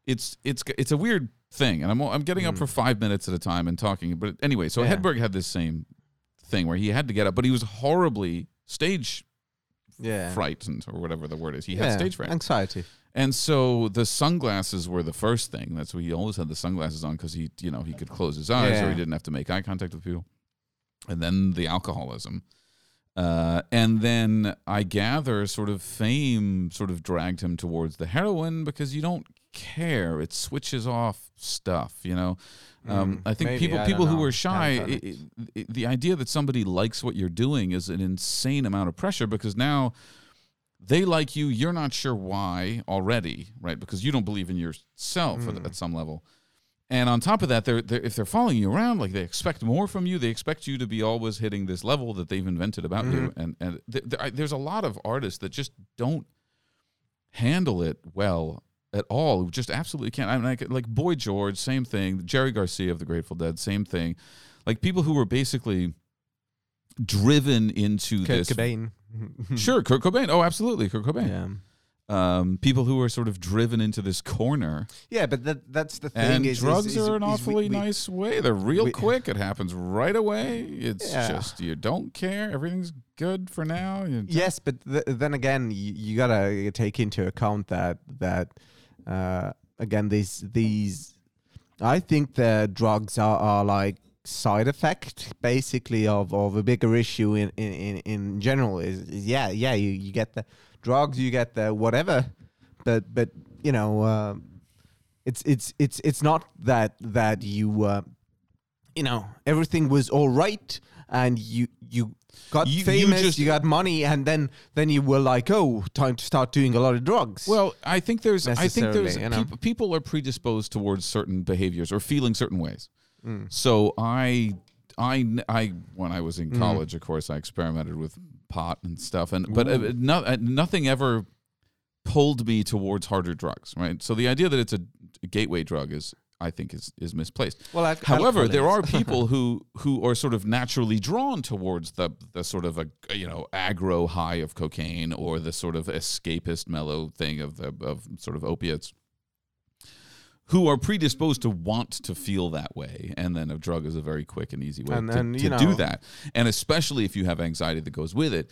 It's it's it's a weird thing, and I'm I'm getting up Mm. for five minutes at a time and talking. But anyway, so Yeah. Hedberg had this same thing where he had to get up, but he was horribly stage yeah, frightened or whatever the word is. He yeah, had stage fright. anxiety. And so the sunglasses were the first thing. That's why he always had the sunglasses on because he, you know, he could close his eyes or he didn't have to make eye contact with people. And then the alcoholism. Uh, and then I gather sort of fame sort of dragged him towards the heroin because you don't care. It switches off stuff, you know. Um, Mm, I think maybe, people I people who are shy, Haven't i done i i the idea that somebody likes what you're doing is an insane amount of pressure because now they like you. You're not sure why already, right? Because you don't believe in yourself at, Mm. at some level. And on top of that, they're, they're if they're following you around, like they expect more from you. They expect you to be always hitting this level that they've invented about you. Mhm. And and th- th- there's a lot of artists that just don't handle it well at all. Who just absolutely can't. I mean, like, like Boy George, same thing. Jerry Garcia of the Grateful Dead, same thing. Like people who were basically driven into Kurt this. Cobain. Sure, Kurt Cobain. Oh, absolutely, Kurt Cobain. Yeah. Um, people who are sort of driven into this corner, Yeah, but that that's the thing. and is, is- drugs is- are an is awfully we- nice way. They're real we- quick. It happens right away. It's Yeah. just you don't care. Everything's good for now. You Yes, but th- then again, you, you gotta take into account that that uh, again these these. I think the drugs are, are like side effect basically of, of a bigger issue in, in, in, in general is, is yeah yeah you, you get the drugs you get the whatever but but you know uh, it's it's it's it's not that that you uh, you know everything was all right and you you got You- you famous just- you got money and then then you were like oh time to start doing a lot of drugs Well, I think there's. I think there's. You know. peop- people are predisposed towards certain behaviors or feeling certain ways. Mm. So I, I, I, when I was in Mm. college, of course, I experimented with pot and stuff, and but uh, no, uh, nothing ever pulled me towards harder drugs. Right. So the idea that it's a gateway drug is, I think, is is misplaced. well al- However, there are people who who are sort of naturally drawn towards the the sort of a you know aggro high of cocaine or the sort of escapist mellow thing of the of sort of opiates who are predisposed to want to feel that way and then a drug is a very quick and easy way And- to, and, to you do that. And especially if you have anxiety that goes with it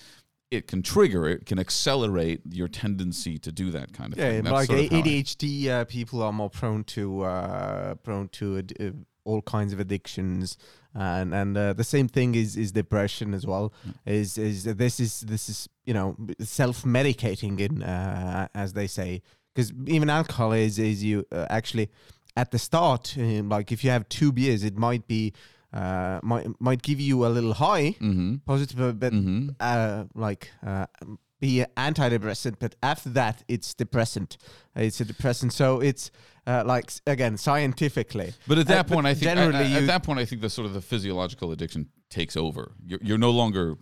it can trigger it can accelerate your tendency to do that kind of yeah thing. That's like sort of A- I- ADHD uh, people are more prone to uh, prone to ad- uh, all kinds of addictions. And and uh, the same thing is is depression as well. Is is this is this is you know self medicating in uh, as they say because even alcohol is is you uh, actually at the start um, like if you have two beers it might be uh, might might give you a little high Mhm. positive but Mhm. uh, like uh, be antidepressant, but after that it's depressant. It's a depressant, so it's uh, like again scientifically. But at Uh, that but point, I think generally at, that point, I think the sort of the physiological addiction takes over. You're, you're no longer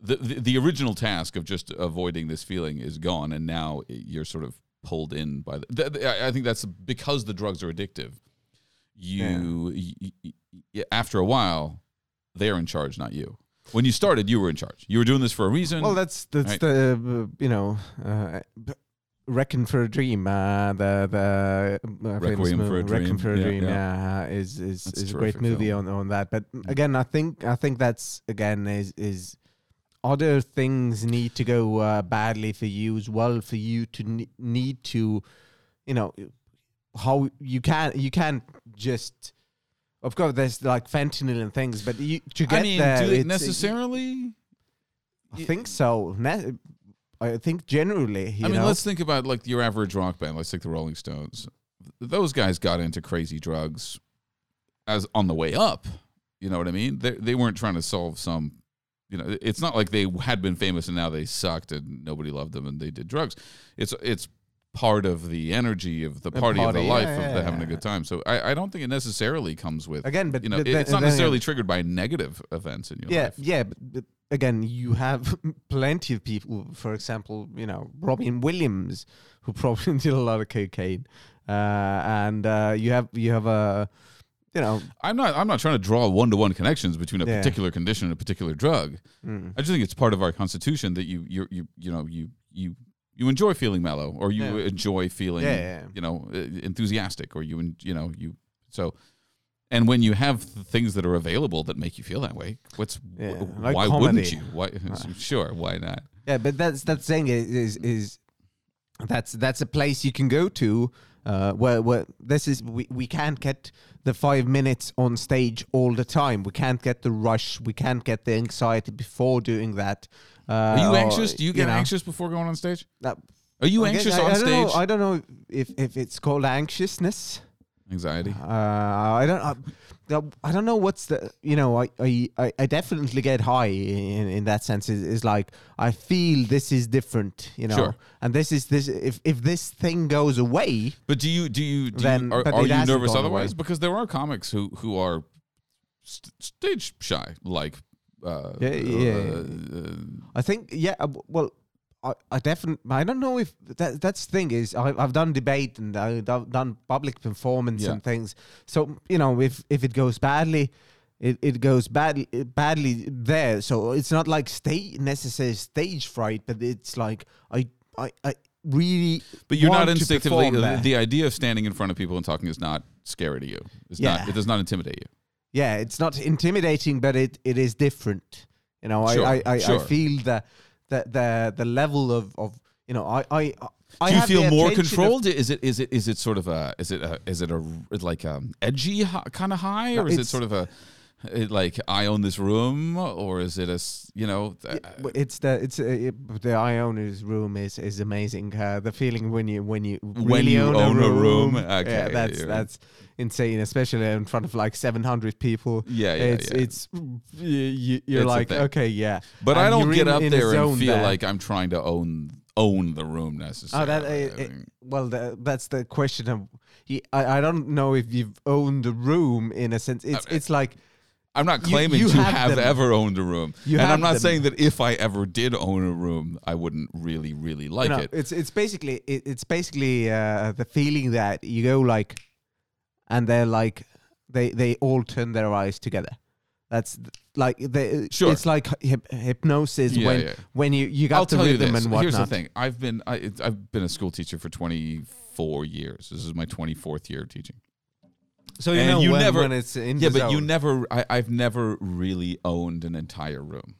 the, the the original task of just avoiding this feeling is gone, and now you're sort of pulled in by the. the, the- I- think that's because the drugs are addictive. You, y- y- y- after a while, they're in charge, not you. When you started, you were in charge. You were doing this for a reason. Well, that's that's Right. the you know. Uh, Reckon for a Dream, uh, the the uh, Requiem for a Dream. for a Yeah, Dream, yeah. yeah, is is That's is a great movie film. on on that. But again, I think I think that's again is is other things need to go uh, badly for you as well for you to ne- need to, you know, how you can't you can't just. Of course, there's like fentanyl and things, but you to get I mean, there, do it's- necessarily? I think so. Ne- I think generally, you I mean, know, let's think about like your average rock band. Let's take the Rolling Stones. Those guys got into crazy drugs as on the way up. You know what I mean? They they weren't trying to solve some. You know, it's not like they had been famous and now they sucked and nobody loved them and they did drugs. It's it's part of the energy of the The party, of the life yeah, of yeah, the having a good time. So I, I don't think it necessarily comes with Again, but you know but it- then- it's not necessarily again- triggered by negative events in your yeah, life. yeah. But, but again, you have plenty of people. For example, you know Robin Williams, who probably did a lot of cocaine, uh, and uh, you have you have a, you know, I'm not I'm not trying to draw one to one connections between a Yeah. particular condition and a particular drug. mm, I just think it's part of our constitution that you you you you know you you you enjoy feeling mellow or you Yeah. enjoy feeling Yeah, you know uh, enthusiastic or you you know you so and when you have th- things that are available that make you feel that way what's wh- like why wouldn't you why sure why not yeah. But that's that's saying is, is that's that's a place you can go to. Uh, where, where this is we, we can't get the five minutes on stage all the time. We can't get the rush. We can't get the anxiety before doing that. Uh, are you or, anxious? Do you get know, anxious before going on stage? That- are you I guess- anxious I, on I don't stage? Know, I don't know if, if it's called anxiousness. Anxiety Uh, I don't. I, I don't know what's the. You know, I I, I- definitely get high in, in that sense. Is is like I feel this is different. You know, Sure. and this is this. If if this thing goes away, But do you do you do Then- you, are, are you nervous otherwise? away. Because there are comics who who are st- stage shy, like uh, Yeah, yeah. uh, I think yeah. uh, Well, I, I definitely. I don't know if that that's the thing is I, I've done debate and I've done public performance Yeah. and things. So you know if if it goes badly. It, it goes badly badly there, so it's not like stage necessary stage fright, but it's like I I, I really. but you're not instinctively the, the idea of standing in front of people and talking is not scary to you. It's not. Yeah. It does not intimidate you. yeah, it's not intimidating, but it, it is different. You know, Sure, I I, I, sure. I feel the the the the level of, of you know I I. I Do you feel more attention of- controlled? Is it is it is it sort of a is it a is it a like a edgy kind of high, No, or is it sort of a like I own this room, or is it a you know? uh, It's the it's uh, it, the I owner's room is is amazing. Uh, the feeling when you when you When you own, own a a room, room, okay, yeah, that's you're- that's insane, especially in front of like seven hundred people. Yeah, yeah, it's yeah. it's you, you're It's like okay, yeah. But I don't get in- up in there and feel there. like I'm trying to own own the room necessarily. Oh, that uh, well, the, that's the question of. he- I, I don't know if you've owned the room in a sense. It's Uh, it's like I'm not claiming you to have have, ever owned a room, You and I'm not them. saying that if I ever did own a room, I wouldn't really, really like no, it. it's it's basically it, it's basically uh, the feeling that you go like, and they're like they they all turn their eyes together. That's like the Sure. It's like hyp- hypnosis Yeah, when yeah. you you got I'll the tell you rhythm this. and whatnot. Here's the thing: I've been I, I've been a school teacher for 24 years. This is my 24th year of teaching. So you And know you when, never- when it's in Yeah, the but you never. I, I've never really owned an entire room.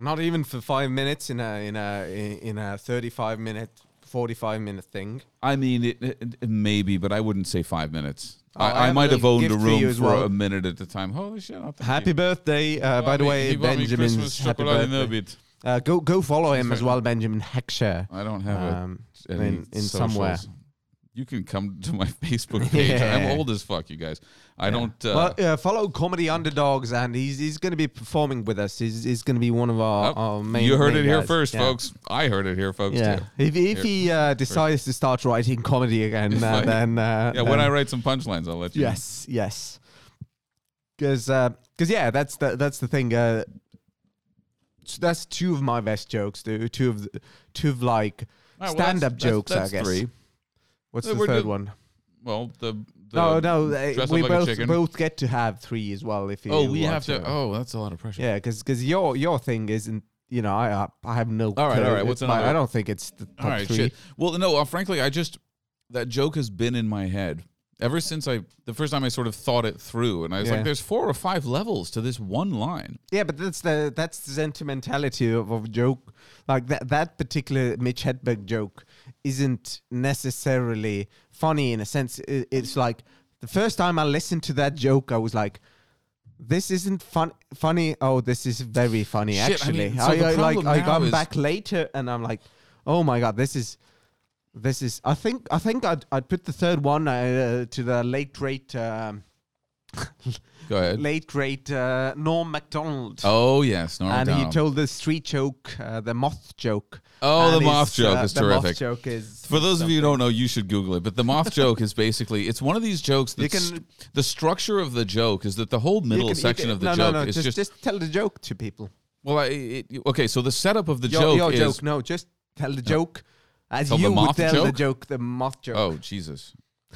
not even for five minutes in a in a in a thirty five minute forty five minute thing. I mean, it, it, it maybe, but I wouldn't say five minutes. Oh, I I, I might have owned a gift for room for well. a minute at a time. Holy shit! Happy you. birthday, uh, by the way, he bought me Benjamin's happy chocolate in a birthday. Uh, go go follow him as well, Benjamin Heckscher. I don't have. Um, any in- in somewhere. You can come to my Facebook page. Yeah. I'm old as fuck, you guys. I don't. Uh, well, uh, follow Comedy Underdogs, and he's he's going to be performing with us. He's, he's going to be one of our, oh, our main. you heard main it here first, Yeah. folks. I heard it here, folks. Yeah, Too. if if Here. he uh, decides to start writing comedy again, uh, then uh, Yeah. When I write some punchlines, I'll let you. know. yes, yes, because because yeah, that's the that's the thing. Uh, so that's two of my best jokes. Two two of the, two of like right, well, stand up that's- that's- jokes. that's I guess. Three. What's Uh, the we're third one? Well, the, the No, no, uh, dress we up like a both chicken. both get to have three as well. If you Oh, we want have to. Oh, that's a lot of pressure. Yeah, because your your thing isn't. You know, I I- I have no. All right, clue. all right, what's It's my- another- I don't think it's the top All right, three. shit. Well, no, uh, frankly, I just that joke has been in my head ever since I the first time I sort of thought it through, and I was Yeah. like, "There's four or five levels to this one line." Yeah, but that's the that's the sentimentality of, of a joke. Like that that particular Mitch Hedberg joke isn't necessarily funny in a sense. It, it's like the first time I listened to that joke, I was like. This isn't fun funny. Oh, this is very funny. Shit, I actually, mean, so I, I like I come back later and I'm like, oh my god, this is, this is. I think I think I'd I'd put the third one uh, to the late great um, Go ahead. late great uh, Norm Macdonald. Oh yes, Norm and he told the street joke, uh, the moth joke. Oh, the And moth joke uh, is the terrific. Moth joke is For those of you who don't know, you should Google it. But the moth joke is basically it's one of these jokes that's can- the structure of the joke is that the whole middle can- section can- of the no, joke no, no, is just, just, just tell the joke to people. well, I, it, okay. So the setup of the your, joke your is joke, no, just tell the joke as Tell the you would tell the joke? joke, the moth joke. oh Jesus,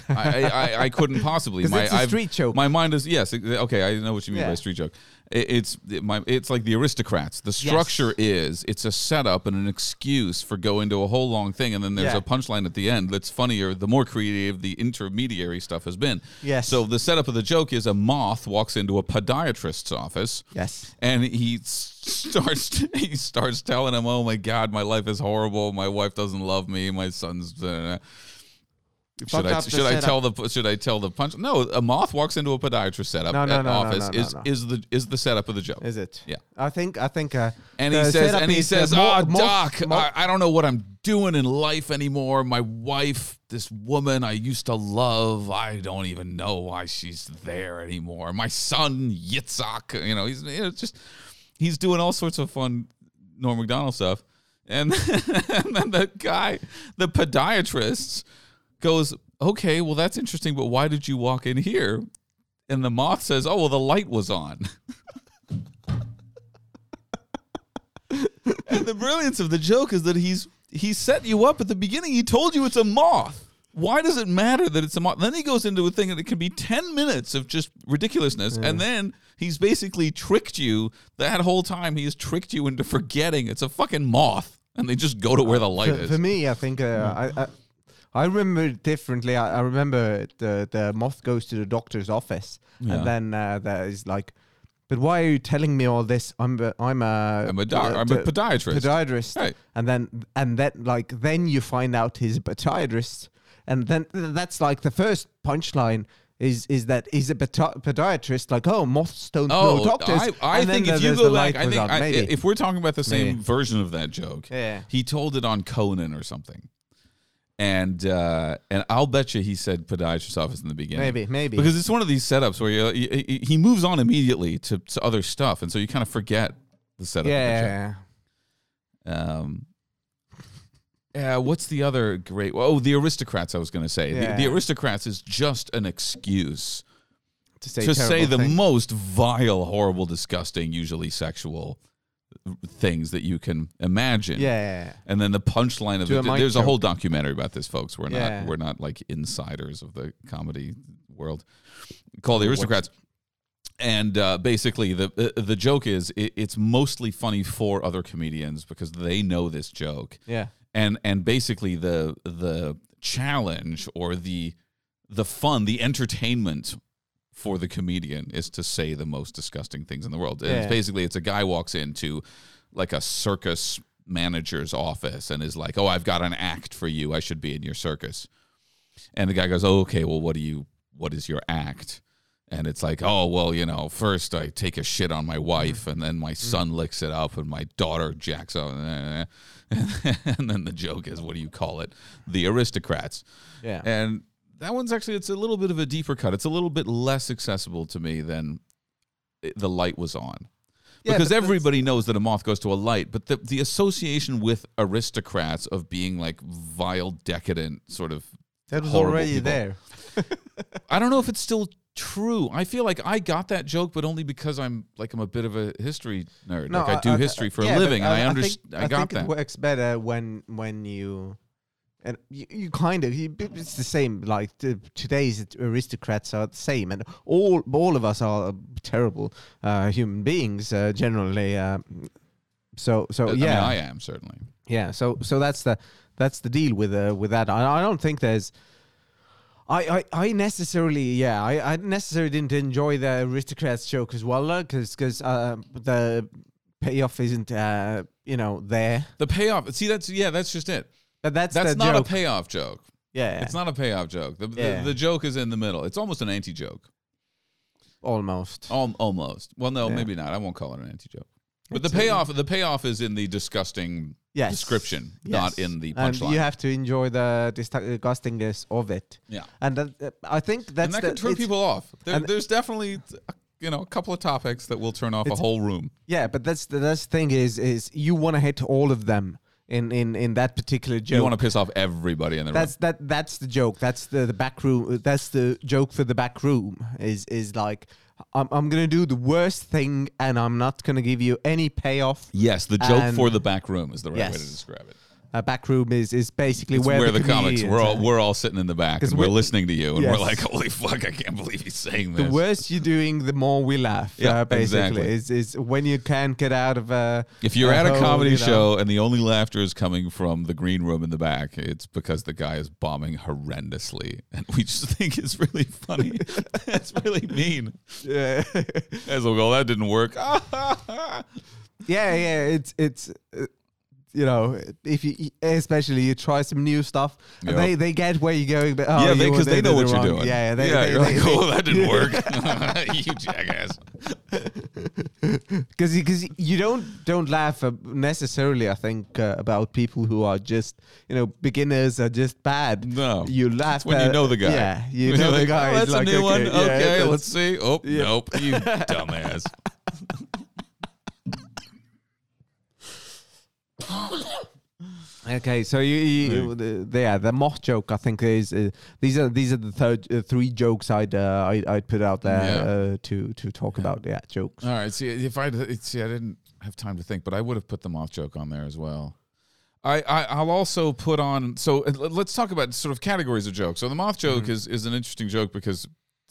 I, I, I, I couldn't possibly. My it's a I've- street joke. My mind is yes. Okay, I know what you mean by street joke. It, it's it, my it's like the aristocrats. The structure is it's a setup and an excuse for going to a whole long thing, and then there's Yeah. a punchline at the end that's funnier. The more creative the intermediary stuff has been. Yes. So the setup of the joke is a moth walks into a podiatrist's office. Yes. And he starts he starts telling him, "Oh my God, my life is horrible. My wife doesn't love me. My son's." uh, should fucked I up the should I tell the should I tell the punch? No, a moth walks into a podiatrist setup No, no, at no, office no, no, is no. is the is the setup of the joke. Is it? Yeah. I think I think uh, And he says and he says, mo- "Oh, mo- doc, mo- I, I don't know what I'm doing in life anymore. My wife, this woman I used to love, I don't even know why she's there anymore. My son Yitzhak, you know, he's you know, just he's doing all sorts of fun Norm Macdonald stuff. And, and then the guy, the podiatrist, goes, "Okay, well that's interesting, but why did you walk in here?" And the moth says, "Oh, well the light was on." and the brilliance of the joke is that he's he set you up at the beginning. He told you it's a moth. Why does it matter that it's a moth? Then he goes into a thing that it can be 10 minutes of just ridiculousness. And then he's basically tricked you that whole time. He has tricked you into forgetting it's a fucking moth. And they just go to where the light for, is. for me, I think uh, I, I I remember it differently. I, I remember the the moth goes to the doctor's office, Yeah. and then uh, there is like, but why are you telling me all this? I'm a, I'm a I'm a doc- I'm a podiatrist. Podiatrist, Right. and then and then like then you find out he's a podiatrist, and then that's like the first punchline. Is is that he's a podi- podiatrist? Like oh, moths don't know Oh, doctors. I, I and then think if you there's go the back, light I think. I, maybe. if we're talking about the same Maybe. version of that joke, Yeah. he told it on Conan or something, and uh, and I'll bet you he said podiatrist office in the beginning. maybe maybe because it's one of these setups where you, he, he- moves on immediately to, to other stuff, and so you kind of forget the setup. yeah. The. Um, yeah. What's the other great? Oh, the aristocrats. I was going to say the, the aristocrats is just an excuse to say, to say the things. most vile, horrible, disgusting, usually sexual things that you can imagine. Yeah. And then the punchline of To it. There's a whole documentary about this, folks. We're Yeah. not we're not like insiders of the comedy world. Called the Aristocrats. And uh, basically, the uh, the joke is it, it's mostly funny for other comedians because they know this joke Yeah. and and basically the the challenge or the the fun the entertainment for the comedian is to say the most disgusting things in the world. And it's basically it's a guy walks into like a circus manager's office and is like oh i've got an act for you. I should be in your circus. And the guy goes oh, okay well what do you what is your act? And it's like oh well you know first i take a shit on my wife and then my mm-hmm. son licks it up and my daughter jacks up. And then the joke is what do you call it? The aristocrats. Yeah. and that one's actually it's a little bit of a deeper cut it's a little bit less accessible to me than the light was on Yeah, because everybody knows that a moth goes to a light but the, the association with aristocrats of being like vile decadent sort of That was already people. there. I don't know if it's still true. I feel like I got that joke, but only because I'm like I'm a bit of a history nerd. like I, do history for yeah, a living, and I, think- understand. I, got think that. it works better when when you and you, you kind of you, it's the same. Like the, today's aristocrats are the same, and all all of us are terrible uh, human beings uh, generally. Uh, so so I yeah, mean, I am certainly. Yeah, so so that's the that's the deal with uh, with that. I, I don't think there's. I, I, I necessarily yeah I, I necessarily didn't enjoy the aristocrats joke as well because because uh, the payoff isn't uh, you know there The payoff. See, that's yeah, that's just it. But that's That's not joke a payoff joke. yeah It's not a payoff joke. The, Yeah. the, the joke is in the middle. It's almost an anti joke. almost Al- almost. Well, no, Yeah. maybe not. I won't call it an anti joke. But the payoff, the payoff is in the disgusting Yes. description, Yes. not in the punchline. you have to enjoy the disgustingness of it. yeah, And that, uh, I think that's and that the, can turn people off. There, there's definitely, you know, a couple of topics that will turn off a whole room. Yeah, but that's the that's the thing is is you want to hit all of them in in in that particular joke. You want to piss off everybody in the room. that's that that's the joke. That's the the back room. That's the joke for the back room. Is is like I'm I'm gonna do the worst thing and I'm not gonna give you any payoff. Yes, the joke And- for the back room is the right way to describe it. A back room is is basically It's where, where, the, comics we're all we're all sitting in the back and we're, we're- listening to you and we're like, holy fuck, I can't believe he's saying this. the worse you're doing, the more we laugh. Yeah, uh, basically, exactly. is is when you can't get out of a. If you're at a comedy you know. show and the only laughter is coming from the green room in the back, it's because the guy is bombing horrendously, and we just think it's really funny. That's really mean. Yeah. As we'll go, that didn't work. yeah, yeah. It's it's uh, you know if you especially you try some new stuff, Yep. they they get where you're going. But oh, yeah, because were- they, know what you're wrong. doing. Yeah, they, yeah, they, you're they, like, oh, that didn't work. you jackass. because because you don't don't laugh uh, necessarily. I think uh, about people who are just you know beginners are just bad. No. you laugh That's when you know the guy. Yeah, you know you're the guy. Oh, is that's like, a new one. yeah, Okay, let's see. Oh, Yeah. nope. You dumbass. Okay, so you, you the, the, yeah, the moth joke. I think is uh, these are these are the third uh, three jokes I'd uh, I'd, I'd put out there Yeah. uh, to to talk about. Yeah, jokes. All right. See, if I see, I didn't have time to think, but I would have put the moth joke on there as well. I, I I'll also put on. So uh, l- let's talk about sort of categories of jokes. So the moth joke Mm-hmm. is is an interesting joke because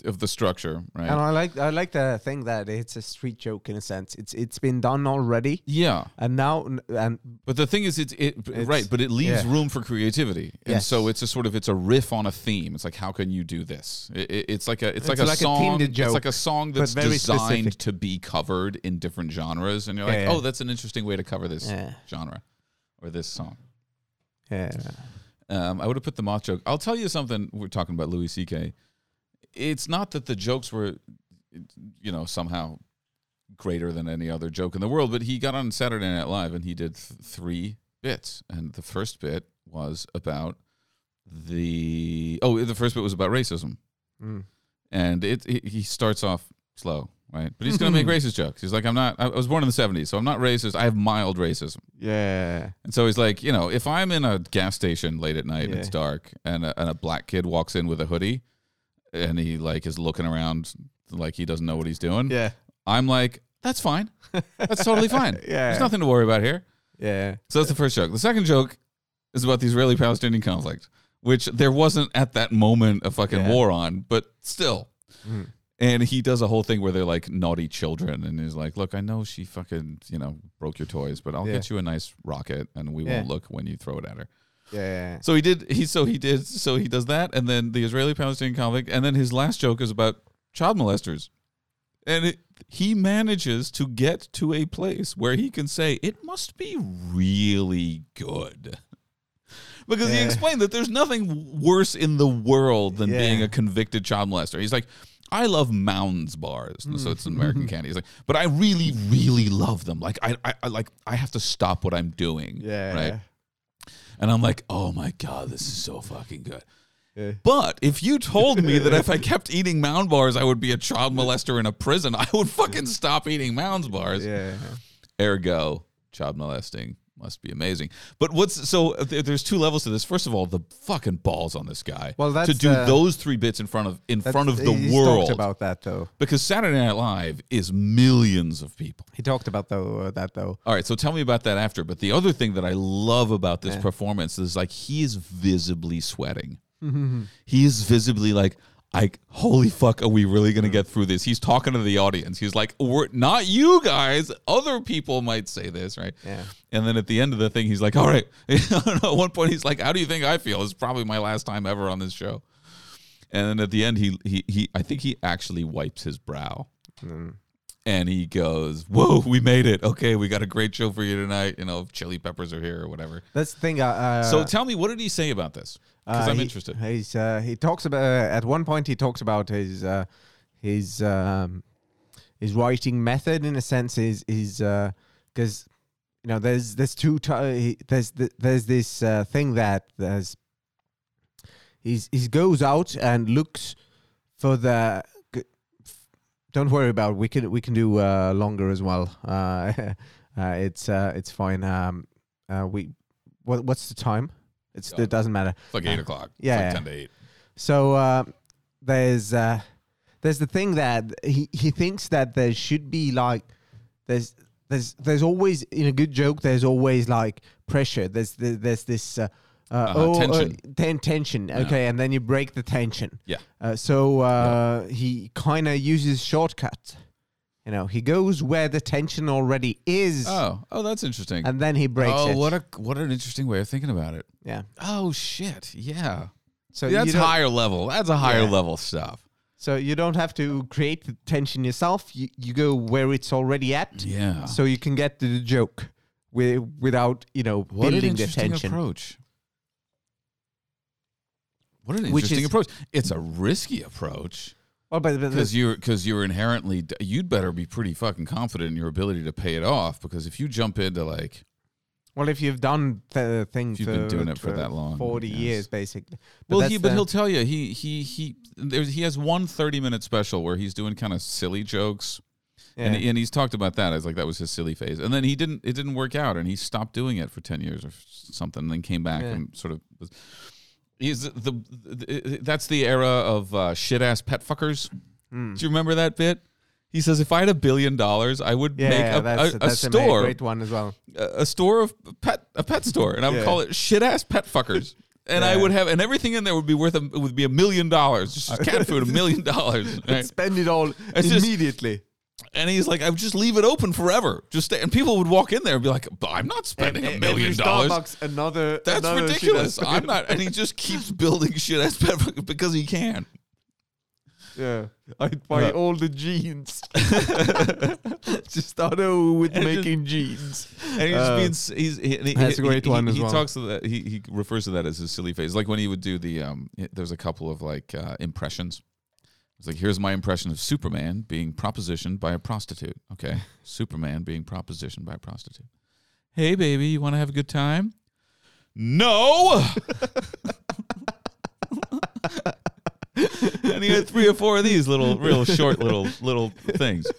of the structure, right? And I like I like the thing that it's a street joke in a sense. It's it's been done already, yeah, and now and but the thing is, it's it It's- right, but it leaves yeah. room for creativity, and Yes. so it's a sort of it's a riff on a theme. It's like how can you do this? It, it- it's like a it's, like It's a like a song. themed it's like a song that's very designed specific. to be covered in different genres, and you're like, yeah. oh, that's an interesting way to cover this genre or this song. yeah. Um, I would have put the moth joke. I'll tell you something. We're talking about Louis C.K. It's not that the jokes were, you know, somehow greater than any other joke in the world, but he got on Saturday Night Live and he did th- three bits. And the first bit was about the oh, the first bit was about racism, Mm. and it, it he starts off slow, right? But he's gonna make racist jokes. He's like, I'm not. I was born in the '70s, so I'm not racist. I have mild racism. yeah. And so he's like, you know, if I'm in a gas station late at night and it's dark and a, and a black kid walks in with a hoodie and he like is looking around like he doesn't know what he's doing, Yeah, I'm like, that's fine. That's totally fine. Yeah. There's nothing to worry about here. yeah, So that's the first joke. The second joke is about the Israeli Palestinian conflict, which there wasn't at that moment a fucking Yeah. war on, but still. Mhm. And he does a whole thing where they're like naughty children, and he's like, "Look, I know she fucking you know broke your toys, but I'll Yeah. get you a nice rocket, and we Yeah. won't look when you throw it at her." Yeah. So he did. He so he did. So he does that, and then the Israeli-Palestinian conflict, and then his last joke is about child molesters, and it, he manages to get to a place where he can say it must be really good. Because he explained that there's nothing worse in the world than Yeah. being a convicted child molester. He's like, I love Mounds bars, so it's an American mm-hmm. candy. He's like, but I really, really love them. Like I, I, I like I have to stop what I'm doing. Yeah. Right. And I'm like, oh my God, this is so fucking good. Yeah. But if you told me that if I kept eating Mound bars, I would be a child molester in a prison, I would fucking stop eating Mounds bars. Yeah. Ergo, child molesting must be amazing. But what's so th- there's two levels to this. First of all, the fucking balls on this guy. Well, to do uh, those three bits in front of in front of the world. talked about that though. because Saturday Night Live is millions of people. He talked about though uh, that though. All right, so tell me about that after. But the other thing that I love about this Yeah. performance is like he is visibly sweating. he is visibly like, like, holy fuck, are we really gonna get through this? He's talking to the audience. He's like, We're not you guys. Other people might say this, right? Yeah. And then at the end of the thing, he's like, All right. at one point, he's like, How do you think I feel? It's probably my last time ever on this show. And then at the end, he he he I think he actually wipes his brow and he goes, "Whoa, we made it! Okay, we got a great show for you tonight. You know, if Chili Peppers are here or whatever." That's the thing. Uh, uh, so tell me, what did he say about this? Because Uh, I'm he- interested. He's uh, he talks about uh, at one point he talks about his uh, his um, his writing method in a sense is is uh, because you know there's there's two ti- there's th- there's this uh, thing that there's he's he goes out and looks for the g- don't worry about it. we can we can do uh, longer as well uh, uh it's uh it's fine um uh we what what's the time it's Yeah. it doesn't matter It's like eight o'clock. It's yeah. like ten to eight. so uh, there's uh, there's the thing that he, he thinks that there should be like there's there's there's always in a good joke there's always like pressure there's the, there's this uh, uh, Uh-huh, oh, tension. Uh, ten, tension okay and then you break the tension Yeah. uh, so uh, he kind of uses shortcut you know he goes where the tension already is Oh, oh, that's interesting. and then he breaks oh, it what a what an interesting way of thinking about it. yeah Oh shit, yeah. so That's don't- higher level. That's a higher Yeah. level stuff. so you don't have to create the tension yourself you, you go where it's already at Yeah. so you can get to the joke wi- without you know what an building the interesting tension. approach. What an Which interesting is- approach. It's a risky approach Well, but, but because you're because you're inherently you'd better be pretty fucking confident in your ability to pay it off because if you jump into like well, if you've done the thing If you've for, been doing it for that long, forty years basically. well he but the- he'll tell you he he he there's he has one 30 minute special where he's doing kind of silly jokes yeah. and, and he's talked about that as like that was his silly phase and then he didn't it didn't work out and he stopped doing it for 10 years or something and then came back Yeah. and sort of was he's the, the that's the era of uh, shit ass pet fuckers Hmm. do you remember that bit he says if i had a billion dollars i would yeah, make yeah, a, that's, a, a that's a store great one as well. a a store of pet a pet store and i would Yeah. call it shit ass pet fuckers and I would have, and everything in there would be worth a, would be a million dollars. Just cat food, a million dollars. right? Spend it all It's immediately. And he's like, I would just leave it open forever. Just stay. And people would walk in there and be like, I'm not spending a million dollars. Starbucks, another. That's another ridiculous. I'm not." And he just keeps building shit as because he can. Yeah, I'd buy Yeah. all the jeans. just start over with And just- making jeans. And he's Uh, being he's he, he- that's a great he, one as he well. talks to that. He he refers to that as his silly face. Like when he would do the um. There's a couple of like uh, impressions. It's like here's my impression of Superman being propositioned by a prostitute. Okay, Superman being propositioned by a prostitute. Hey baby, you want to have a good time? No. and he had three or four of these little, real short little little things.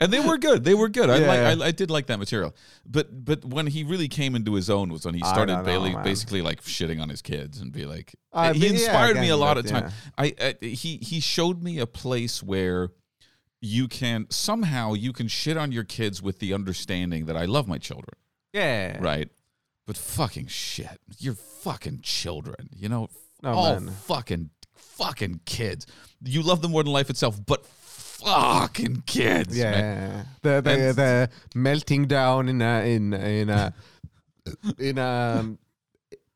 And they were good. They were good. I, Yeah. like, I I did like that material. But but when he really came into his own was when he started know, Bailey basically like shitting on his kids and be like Uh, he but yeah, inspired me a lot but of time. I, I he he showed me a place where you can somehow you can shit on your kids with the understanding that I love my children, Yeah. right? But fucking shit, you're fucking children, you know. No, all man. fucking fucking kids. You love them more than life itself, but fucking kids. Yeah, man. the the, And- the melting down in a in in a in a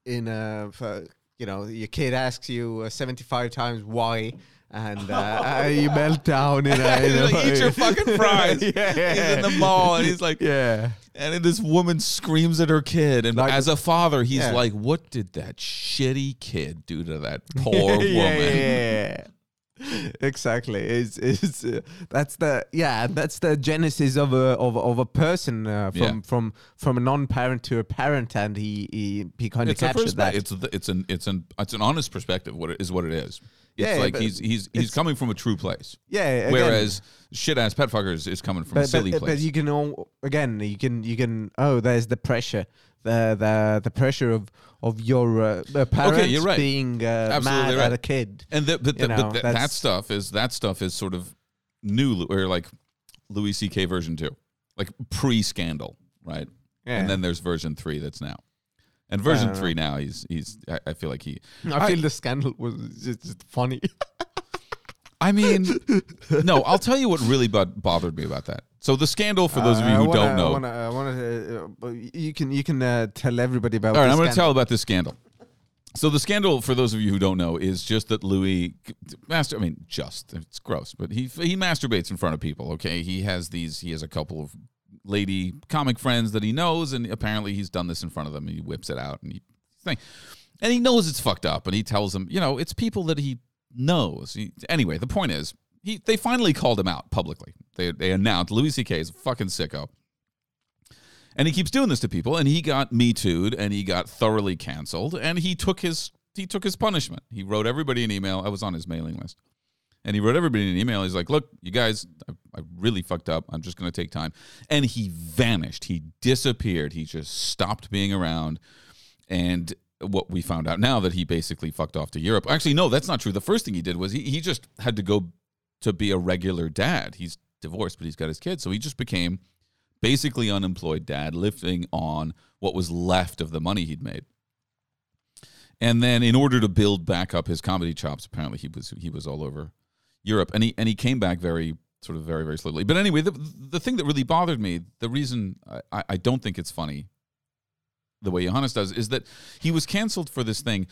in a for, you know your kid asks you uh, seventy five times why. And uh, you melt down in a, in He's a like, Eat your fucking fries. yeah, He's in the mall and he's like, yeah, And then this woman screams at her kid, and Like- as a father, he's Yeah. like, "What did that shitty kid do to that poor woman?" yeah, yeah. Exactly. It's it's uh, that's the yeah that's the genesis of a of, of a person uh, from Yeah. from from a non-parent to a parent, and he he, he kind of captured that. It's a, it's an it's an it's an honest perspective. What it is what it is. It's Yeah, like he's he's he's coming from a true place, yeah. Again, whereas shit ass pet fuckers is coming from a silly but, place. but you can all again you can you can oh there's the pressure the the the pressure of of your uh, uh, parents you're right. being uh, mad right. at a kid. and the, but, the, know, but th- that stuff is that stuff is sort of new or like Louis C.K. version two, like pre scandal, right? Yeah. And then there's version three that's now. And version three now, he's he's. I, I feel like he. I feel the scandal was just funny. I mean, no. I'll tell you what really bo- bothered me about that. So the scandal, for those of you Uh, who wanna- don't know, I wanna, I wanna, uh, you can you can uh, tell everybody about. All right, I'm going to tell about this scandal. So the scandal, for those of you who don't know, is just that Louis master. I mean, just it's gross, but he he masturbates in front of people. Okay, he has these. He has a couple of lady comic friends that he knows, and apparently he's done this in front of them. And he whips it out, and he thing, and he knows it's fucked up, and he tells them, you know, it's people that he knows. Anyway, the point is, he they finally called him out publicly. They they announced Louis C.K. is a fucking sicko. And he keeps doing this to people, and he got me too'd and he got thoroughly canceled, and he took his he took his punishment. He wrote everybody an email. I was on his mailing list. And he wrote everybody an email. He's like, look, you guys, I, I really fucked up. I'm just going to take time. And he vanished. He disappeared. He just stopped being around. And what we found out now that he basically fucked off to Europe. Actually, no, that's not true. The first thing he did was he, he just had to go to be a regular dad. He's divorced, but he's got his kids. So he just became basically unemployed dad, living on what was left of the money he'd made. And then in order to build back up his comedy chops, apparently he was he was all over Europe. And he and he came back very sort of very, very slowly. But anyway, the the thing that really bothered me, the reason I, I don't think it's funny the way Johannes does, is that he was canceled for this thing.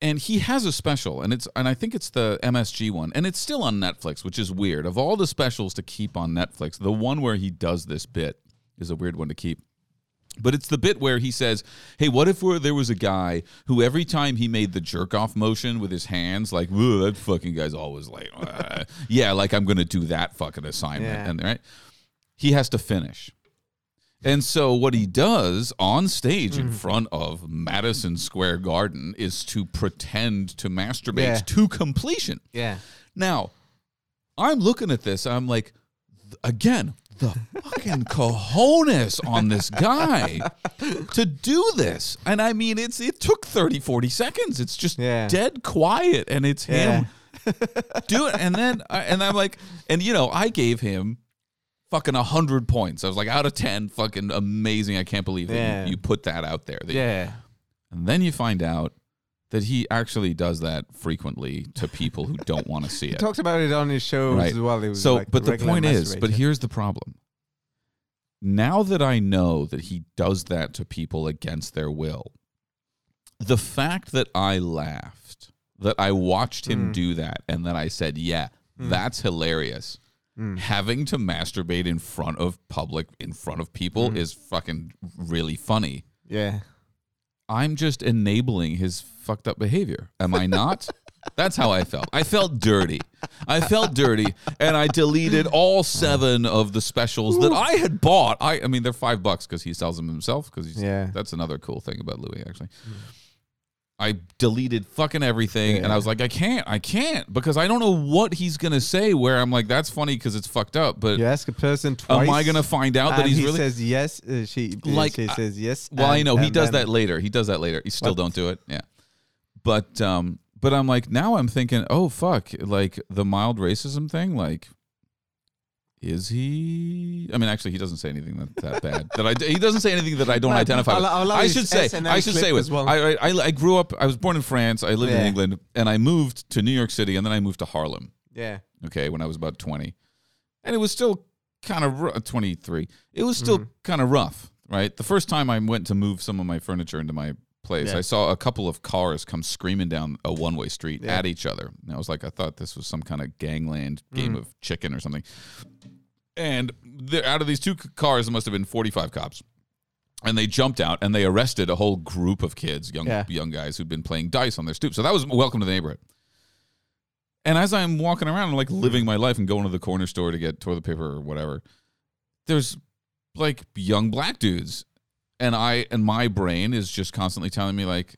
And he has a special, and it's and I think it's the MSG one, and it's still on Netflix, which is weird. Of all the specials to keep on Netflix, the one where he does this bit is a weird one to keep. But it's the bit where he says, "Hey, what if there was a guy who every time he made the jerk off motion with his hands, like, that fucking guy's always like, yeah, like I'm gonna do that fucking assignment, Yeah. and right, he has to finish." And so what he does on stage in mm. front of Madison Square Garden is to pretend to masturbate Yeah. to completion. Yeah. Now, I'm looking at this. I'm like, again, the fucking cojones on this guy to do this. And I mean, it's it took 30, 40 seconds. It's just Yeah. dead quiet, and it's him do it. And then, I, and I'm like, and you know, I gave him fucking a hundred points. I was like, out of ten, fucking amazing. I can't believe that you, you put that out there. That- Yeah. And then you find out that he actually does that frequently to people who don't want to see it. He talked about it on his shows Right. as well. So, like but the point is, but here's the problem. Now that I know that he does that to people against their will, the fact that I laughed, that I watched him Mm. do that, and that I said, yeah, that's hilarious. Mm. Having to masturbate in front of public, in front of people, Mm. is fucking really funny. yeah. I'm just enabling his fucked up behavior. Am I not? That's how I felt. I felt dirty. I felt dirty, and I deleted all seven of the specials that I had bought. I, I mean, they're five bucks because he sells them himself. Because Yeah. that's another cool thing about Louis. Actually, I deleted fucking everything, and I was like, I can't, I can't, because I don't know what he's gonna say. Where I'm like, that's funny because it's fucked up, but You ask a person twice. am I gonna find out that he's he really? says yes. Uh, she Like, she I- says yes. Well, I know he does that later. He does that later. You still What? don't do it. Yeah. But um but I'm like now I'm thinking, "Oh fuck, like the mild racism thing like is he I mean actually he doesn't say anything that, that bad. that I he doesn't say anything that I don't identify with. I lo- I should say SNL I should say with well. I, I I grew up I was born in France. I lived in England and I moved to New York City and then I moved to Harlem Yeah. okay, when I was about 20. And it was still kind of r- 23. It was still Mhm. kind of rough, right? The first time I went to move some of my furniture into my place, Yeah. I saw a couple of cars come screaming down a one way street Yeah. at each other. And I was like, I thought this was some kind of gangland game Mm. of chicken or something. And there, out of these two cars, there must have been 45 cops. And they jumped out and they arrested a whole group of kids, young Yeah. young guys who'd been playing dice on their stoop. So that was welcome to the neighborhood. And as I'm walking around, I'm like living my life and going to the corner store to get toilet paper or whatever. There's like young black dudes, and I and my brain is just constantly telling me like,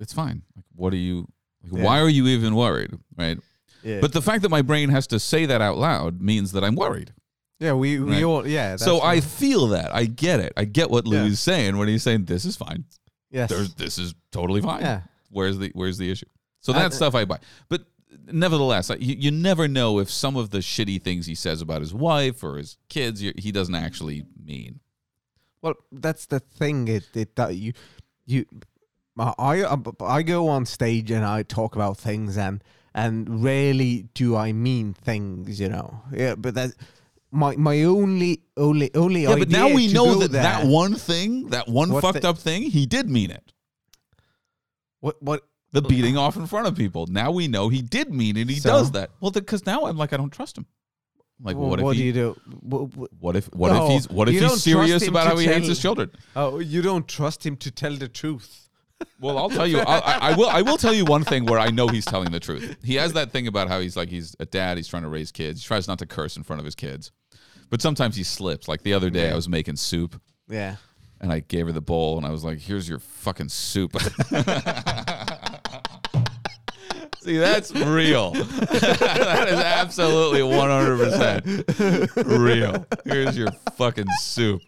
it's fine. Like, what are you? Like, Yeah. Why are you even worried? Right. Yeah. But the fact that my brain has to say that out loud means that I'm worried. Yeah, we we Right. all yeah. so I feel that. I get it. I get what Yeah. Is saying when he's saying this is fine. yes. There's this is totally fine. yeah. Where's the where's the issue? So I- that stuff I buy. But nevertheless, you, you never know if some of the shitty things he says about his wife or his kids he doesn't actually mean. Well, that's the thing. It it that you you I I I go on stage and I talk about things and and rarely do I mean things. You know. Yeah, but that. My, my only only only Yeah, but now we know that there- that one thing, that one What fucked the- up thing, he did mean it. what what The beating off in front of people. Now we know he did mean it. He So? does that. Well, because now I'm like, I don't trust him. Like, Well, what if what he? do you do? What, what, if? What No, if he's? What if he's serious about how he hates his children? oh, you don't trust him to tell the truth. Well, I'll tell you. I, I, I will. I will tell you one thing where I know he's telling the truth. He has that thing about how he's like he's a dad. He's trying to raise kids. He tries not to curse in front of his kids, but sometimes he slips. Like the other day, I was making soup, Yeah. and I gave her the bowl, and I was like, "Here's your fucking soup." See, that's real. that is absolutely 100% real. Here's your fucking soup.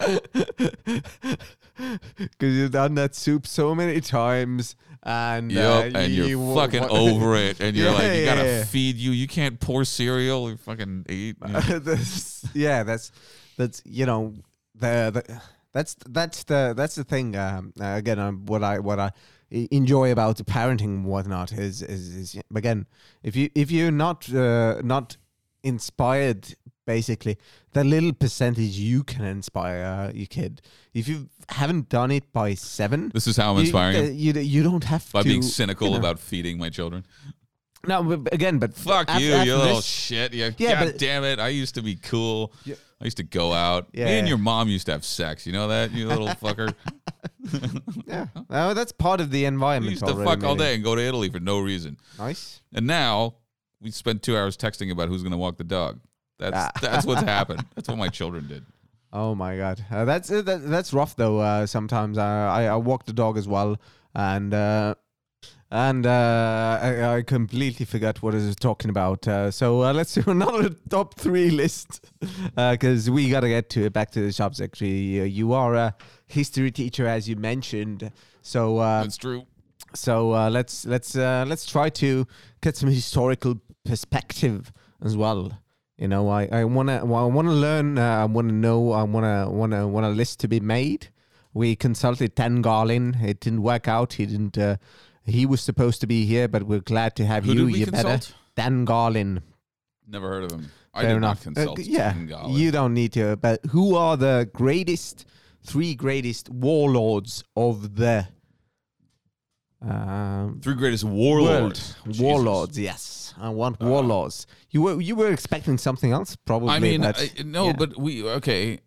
Because you've done that soup so many times, and Yep, uh, and you you're wa- fucking over it, and you're Yeah, like, you gotta yeah, feed you. You can't pour cereal. You fucking eat. you know. that's, yeah, that's that's you know the, the that's that's the that's the thing. Um, again, um, what I what I enjoy about parenting and whatnot is is, is again if you if you're not uh, not inspired basically the little percentage you can inspire your kid if you haven't done it by seven This is how I'm you- inspiring uh, you, you don't have by to being cynical you know. about feeding my children. no but again but Fuck you, after you little this- shit. Yeah, Yeah, God but- damn it. I used to be cool. Yeah. I used to go out. Me and your mom used to have sex. You know that, you little fucker? yeah oh, that's part of the We environment used to already, fuck all day and go to Italy for no reason. nice And now we spend two hours texting about who's going to walk the dog. That's Ah. that's what's happened. That's what my children did. Oh my god, uh, that's uh, that, that's rough though. Uh, sometimes I I walk the dog as well, and uh, and uh, I, I completely forgot what I was talking about. Uh, so uh, let's do another top three list because we gotta get to it. Back to the subject. You, you are a history teacher, as you mentioned. So uh, That's true. so uh, let's let's uh, let's try to get some historical perspective as well. You know, I, I wanna well, I wanna learn. Uh, I wanna know. I wanna wanna want a list to be made. We consulted Dan Carlin. It didn't work out. He didn't. Uh, he was supposed to be here, but we're glad to have Who you. you better. Dan Carlin. Never heard of him. I Fair did enough. not Uh, consult. yeah, Tengala. you don't need to. But who are the greatest, three greatest warlords of the um, Three greatest warlords. Warlords, yes. I want Uh, warlords. You were you were expecting something else, probably. I mean, I, no, yeah. but we okay.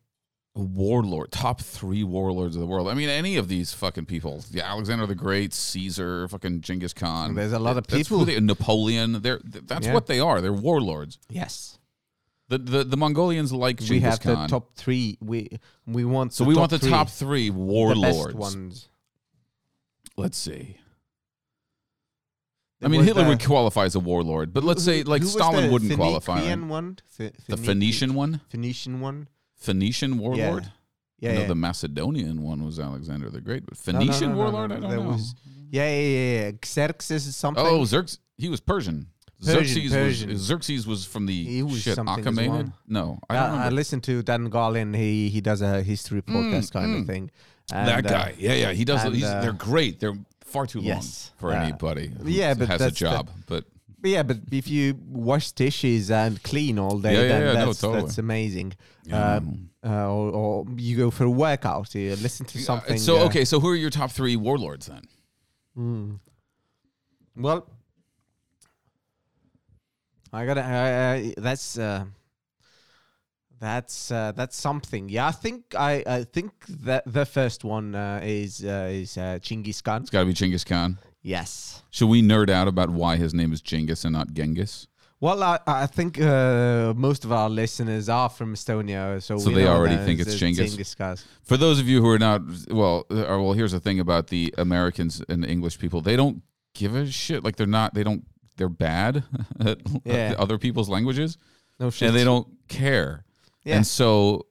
Warlord, top three warlords of the world. I mean, any of these fucking people. Yeah, Alexander the Great, Caesar, fucking Genghis Khan. There's a lot of people- they- Napoleon. They're that's Yeah. what they are. They're warlords. yes, The the, the Mongolians like Genghis we have Khan. the top three. We we want. so the we top want the three, top three the warlords. best ones. Let's see. I mean, Hitler the- would qualify as a warlord, but let's say like Stalin wouldn't qualify. Phoenician right? one, Ph- The Phoeni- Phoenician one, Phoenician one. Phoenician warlord. Yeah, know yeah. the Macedonian one was Alexander the Great, but Phoenician no, no, no, warlord, I don't there know. was- yeah, yeah, yeah, yeah. Xerxes is something. oh, Xerxes, he was Persian. Persian, Xerxes Persian. was Xerxes was from the He was shit Achaemenid. No, I don't I listened to Dan Carlin. He he does a history podcast kind mm. of thing. that And, uh, guy. yeah, yeah, he does. and, he's, uh, they're great. They're far too yes, long for uh, anybody. Who yeah, but has a that's the- job. but yeah, but if you wash dishes and clean all day, Yeah, then yeah, no, that's, totally. that's amazing. Yeah. Um, uh, or, or you go for a workout, you listen to something. so uh, okay, so who are your top three warlords then? mm. Well, I gotta. I, that's uh, that's uh, that's something. Yeah, I think I, I think that the first one uh, is uh, is uh, Genghis Khan. It's got to be Genghis Khan. Yes. Should we nerd out about why his name is Genghis and not Genghis? Well, I, I think uh, most of our listeners are from Estonia, so So we they already think it's Genghis? Genghis. For those of you who are not well, uh, or well, here's the thing about the Americans and English people. They don't give a shit. Like they're not. They don't. They're bad at Yeah. other people's languages, No shit. and they don't care. Yeah. And so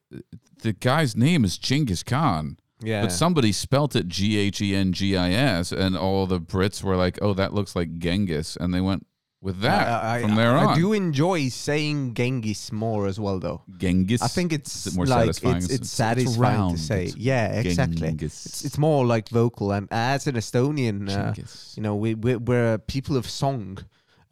the guy's name is Genghis Khan, yeah. but somebody spelt it G H E N G I S, and all the Brits were like, "Oh, that looks like Genghis," and they went with that I, I, from there I, on. I do enjoy saying Genghis more as well, though. Genghis. I think it's more like satisfying? it's, It's- it's, satisfying round. to say. Yeah, exactly. It's, it's more like vocal, and as an Estonian, uh, you know, we we're, we're people of song.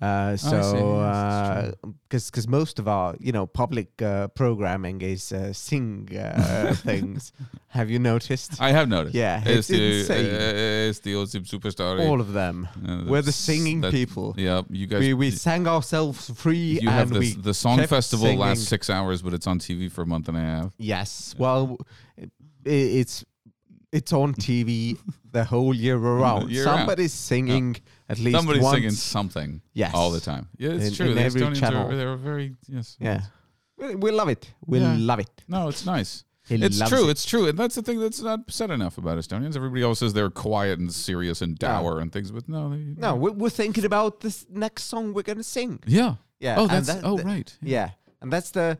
Uh, so, yes, because because most of our you know public uh, programming is uh, sing uh, things. Have you noticed? I have noticed. Yeah, it's the, insane. uh, it's the Osip superstar. All of them. Uh, We're the singing that- people. Yeah, you guys. We we sang ourselves free, you and have we this, the song festival singing. lasts six hours, but it's on TV for a month and a half. Yes. Well, i it's it's on TV the whole year around. Year round. Somebody's singing at least Somebody's once. singing something Yes. all the time. Yeah, it's In- true. in the every Estonians channel. are they're very yes. Yeah. We, we love it. We Yeah. love it. No, it's nice. He It's true. it. It's true, and that's the thing that's not said enough about Estonians. Everybody else says they're quiet and serious and dour and things, but no, they, No, we're, we're thinking about this next song we're gonna sing. yeah, Yeah. Oh, that's that- oh right. Yeah, and that's the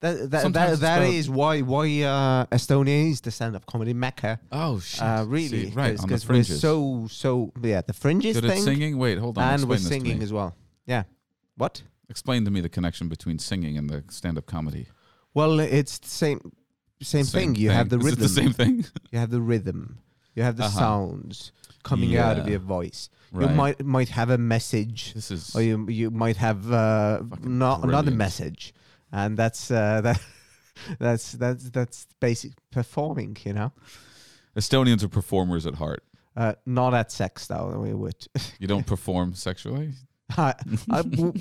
that that Sometimes that, it's that about- is why why uh, Estonia is the stand-up comedy mecca. Oh shit! Uh, really, See, right on the because we're fringes. so so yeah the fringes Good at thing, singing. Wait, hold on. and we're this to singing me. as well. Yeah. What? Explain to me the connection between singing and the stand-up comedy. Well, it's the same same, thing. You have the Is rhythm. it the same thing? You have the rhythm. You have the Uh-huh. sounds coming out of Yeah. your voice. Right. You might might have a message, This is or you you might have uh, Fucking no, another brilliant. message, and that's uh, that. That's that's that's basic performing, you know. Estonians are performers at heart. Uh, not at sex though. We would. You don't perform sexually, I, I w-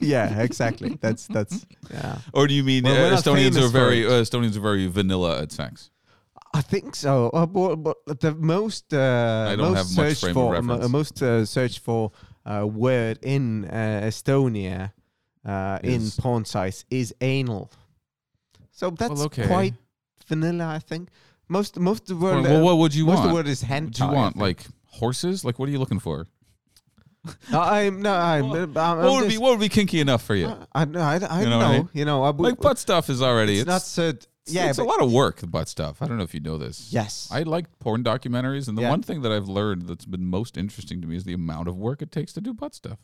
yeah, exactly. That's that's yeah. or do you mean Well, uh, Estonians are very uh, Estonians are very vanilla at sex? I think so. Uh, but, but the most uh, I don't most have much searched for reference. most uh, searched for uh, word in uh, Estonia uh, in Is- porn sites is anal. So that's okay. quite vanilla, I think. Most most of the word well, what would you most want? of the word is hentai. Do you I want? think. Like horses? Like what are you looking for? No, I'm no, I'm. I'm, I'm what would just- be what would be kinky enough for you? I, I, I, I don't know what I mean? You know, I, like butt stuff is already it's, it's, not so. Yeah, it's a but- lot of work. The butt stuff. I don't know if you know this. Yes. I like porn documentaries, and the Yeah. one thing that I've learned that's been most interesting to me is the amount of work it takes to do butt stuff.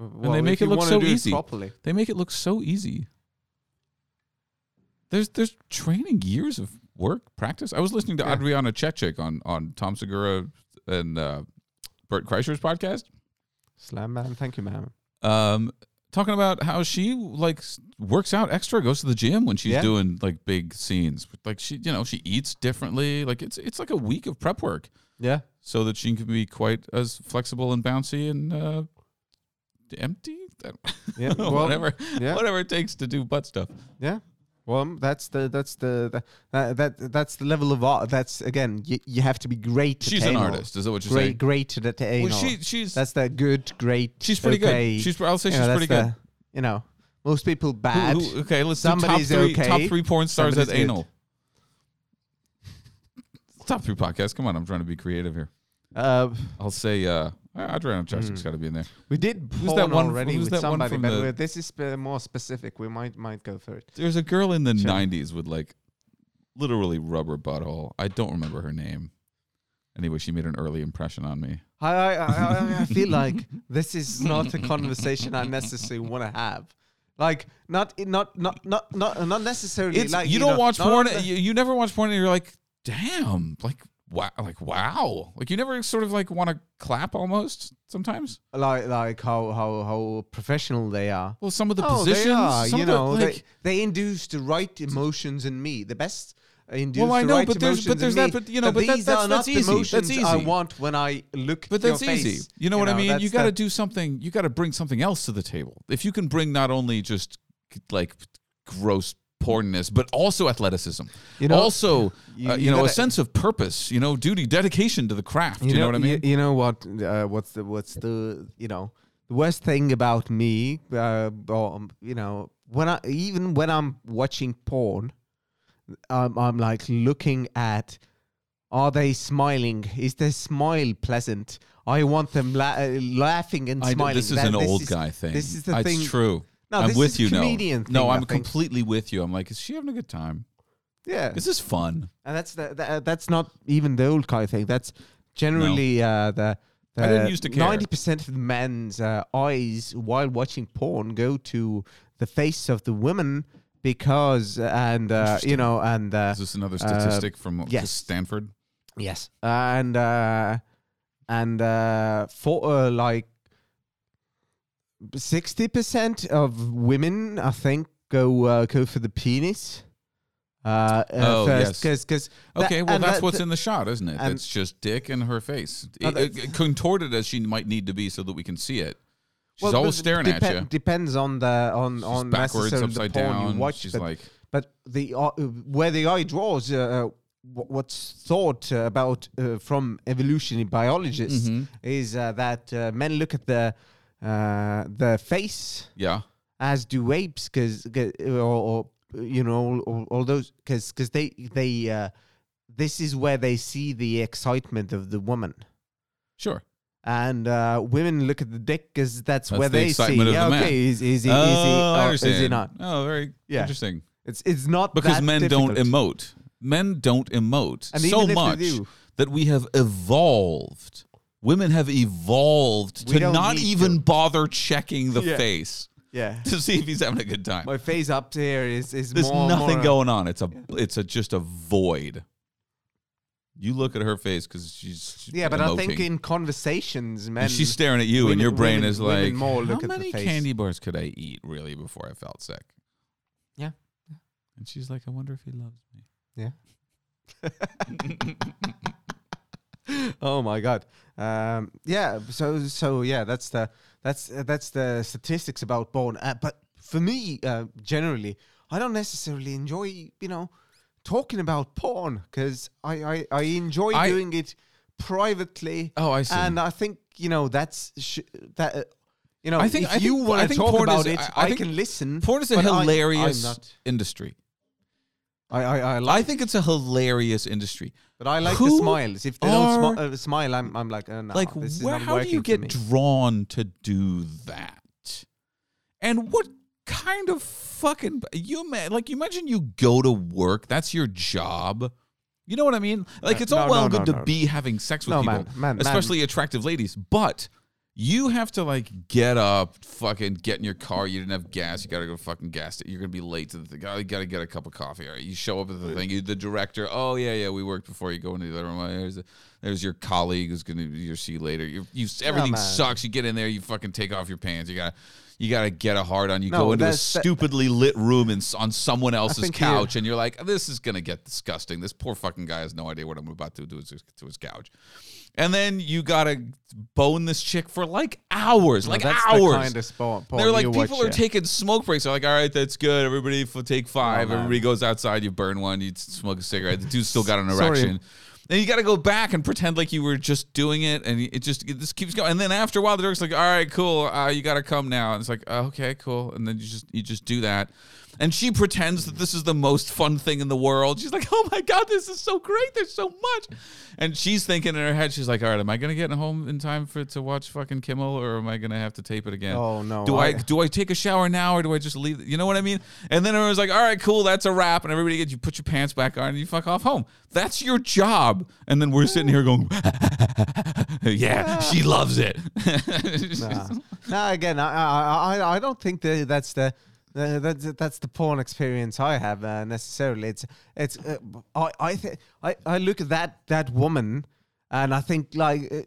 Well, they make it look so easy. properly. They make it look so easy. There's there's training years of work practice. I was listening to Yeah. Adriana Chechik on on Tom Segura and uh, Bert Kreischer's podcast, Slam man, thank you, man. um, talking about how she like works out extra, goes to the gym when she's Yeah. doing like big scenes. Like she, you know, she eats differently. Like it's it's like a week of prep work Yeah. so that she can be quite as flexible and bouncy and uh, empty. Yeah. Well, whatever, yeah. whatever it takes to do butt stuff. Yeah. Well, that's the that's the, the that, that that's the level of art. That's again, you, you have to be great. She's at an artist. Is that what you're Great, saying? great great at anal. Well, she she's that's the good, great. she's pretty okay. good. She's I'll say you she's know, pretty that's good. the- You know, most people Who- bad. who- okay, let's do top three. okay, Top three porn stars at somebody's good. anal. top three podcast. Come on, I'm trying to be creative here. Uh, I'll say uh, Adriana Chechik's Mm. got to be in there. we did Who's porn that one- already who's with that one somebody, from but the- we're- this is uh, more specific. We might might go for it. There's a girl in the Sure. '90s with like literally rubber butthole. I don't remember her name. Anyway, she made an early impression on me. I I, I, I- I feel like this is not a conversation I necessarily want to have. Like not not not not not not necessarily. It's like you, don't know, watch not porn. on the- You, you never watch porn, and you're like, damn, like wow, like wow, like you never sort of like want to clap almost sometimes. like like how how how professional they are. Well, some of the oh, positions, they are. You of the, know, like, they they induce the right emotions in me. The best. Induce Well, I know, right but there's- but there's that- but, you know, but that- these that's- that's not the easy. emotions That's I want when I look. But that's easy. face. You know what I mean? You got to do something. You got to bring something else to the table. If you can bring not only just like gross pornness, but also athleticism. You know, also, you- uh, you, you know, a gotta- sense of purpose. You know, duty, dedication to the craft. You, know, what I mean? You, you know what? Uh, what's the what's the you know the worst thing about me? Uh, um, you know, when I even when I'm watching porn, um, I'm like looking at. Are they smiling? Is their smile pleasant? I want them la- uh, laughing and smiling. I this is That- an this old is- guy thing. This is the it's thing. true. No, I'm with you. No, no, thing, I I'm completely with you. I'm like, is she having a good time? Yeah, This is fun. and that's the, the that's not even the old guy thing. That's generally uh, the. I didn't used to care. Ninety percent of the men's uh, eyes while watching porn go to the face of the woman because, and uh, you know, and uh, Is this another statistic from yes. Stanford? yes, and uh, and uh, for uh, like sixty percent of women, I think, go uh, go for the penis. Uh, Oh, yes. because because Okay, well, that's what's in the shot, isn't it? It's just dick and her face, No, I- that's- I- contorted as she might need to be, so that we can see it. She's Well, always staring depe- at you. Depends on the on She's on backwards, upside down. you watch. She's but, like, but the uh, where the eye draws, uh, what's thought uh, about uh, from evolutionary biologists Mhm. is uh, that uh, men look at the uh, the face yeah, as do apes, because or, or you know, all, all, those because because they they uh, this is where they see the excitement of the woman. Sure. And uh, women look at the dick because that's, That's where the they see. yeah, the okay, is, is he? oh, is he? Or is he not? Oh, very Yeah. interesting. It's it's not Because men don't emote. Men don't emote And so even if they much do- that we have evolved. Women have evolved We to don't even to. bother checking the Yeah. face Yeah, to see if he's having a good time. my face up there is is There's more, nothing more, going on. It's a it's a just a void. You look at her face because she's, she's Yeah, but I think in conversations, men. and she's staring at you, and your brain women- is like, more look "How at the many face." candy bars could I eat really before I felt sick?" Yeah. And she's like, "I wonder if he loves me." Yeah. oh my god. Um, yeah. So so yeah. That's the that's uh, that's the statistics about porn. Uh, but for me, uh, generally, I don't necessarily enjoy you know talking about porn because I, I I enjoy I- doing it privately. Oh, I see. And I think you know that's sh- that. Uh, you know, I think- if I you want to talk porn about is- it, I- I, can listen. Porn is a hilarious industry. I I, I I think it's a hilarious industry. but I like the smiles. If they don't smi- uh, smile, I'm I'm like, uh, no, like, this is where, not how do you get drawn to do that? And what kind of fucking you ma- like? You imagine you go to work. That's your job. You know what I mean? Like Uh, it's all no, well no, and good to be having sex with people, man, man, man. especially attractive ladies, but. You have to like get up, fucking get in your car. You didn't have gas. You gotta go fucking gas it. You're gonna be late to the thing. Oh, you gotta get a cup of coffee. All right. You show up at the thing. You, the director. Oh yeah, yeah. We worked before. You go into the other room. Oh, There's there's your colleague who's gonna you'll see you later. You you everything man. sucks. You get in there. You fucking take off your pants. You gotta you gotta get a hard on. You No, go into a that's- that- stupidly lit room in, on someone else's you- couch, and you're like, this is gonna get disgusting. This poor fucking guy has no idea what I'm about to do to his, to his couch. And then you gotta bone this chick for like hours, No, like that's hours. The kind of porn They're like people are taking smoke breaks. They're like, all right, that's good. Everybody take five. man. Everybody goes outside. You burn one. You smoke a cigarette. The dude's still got an erection. Then you got to go back and pretend like you were just doing it, and it just it just keeps going. And then after a while, the director's like, "All right, cool. Uh, you got to come now." And it's like, oh, "Okay, cool." And then you just you just do that, and she pretends that this is the most fun thing in the world. She's like, "Oh my god, this is so great. There's so much," and she's thinking in her head, she's like, "All right, am I gonna get home in time for to watch fucking Kimmel, or am I gonna have to tape it again?" Oh, no, Do I, I- do I take a shower now or do I just leave? You know what I mean? And then everyone's like, all right, cool, that's a wrap. And everybody gets you put your pants back on and you fuck off home. That's your job. And then we're sitting here going, yeah, she loves it. Nah. Nah, again, I, I I I don't think that that's the. That's that's the porn experience I have uh, necessarily. It's it's uh, I I think I I look at that that woman and I think like uh,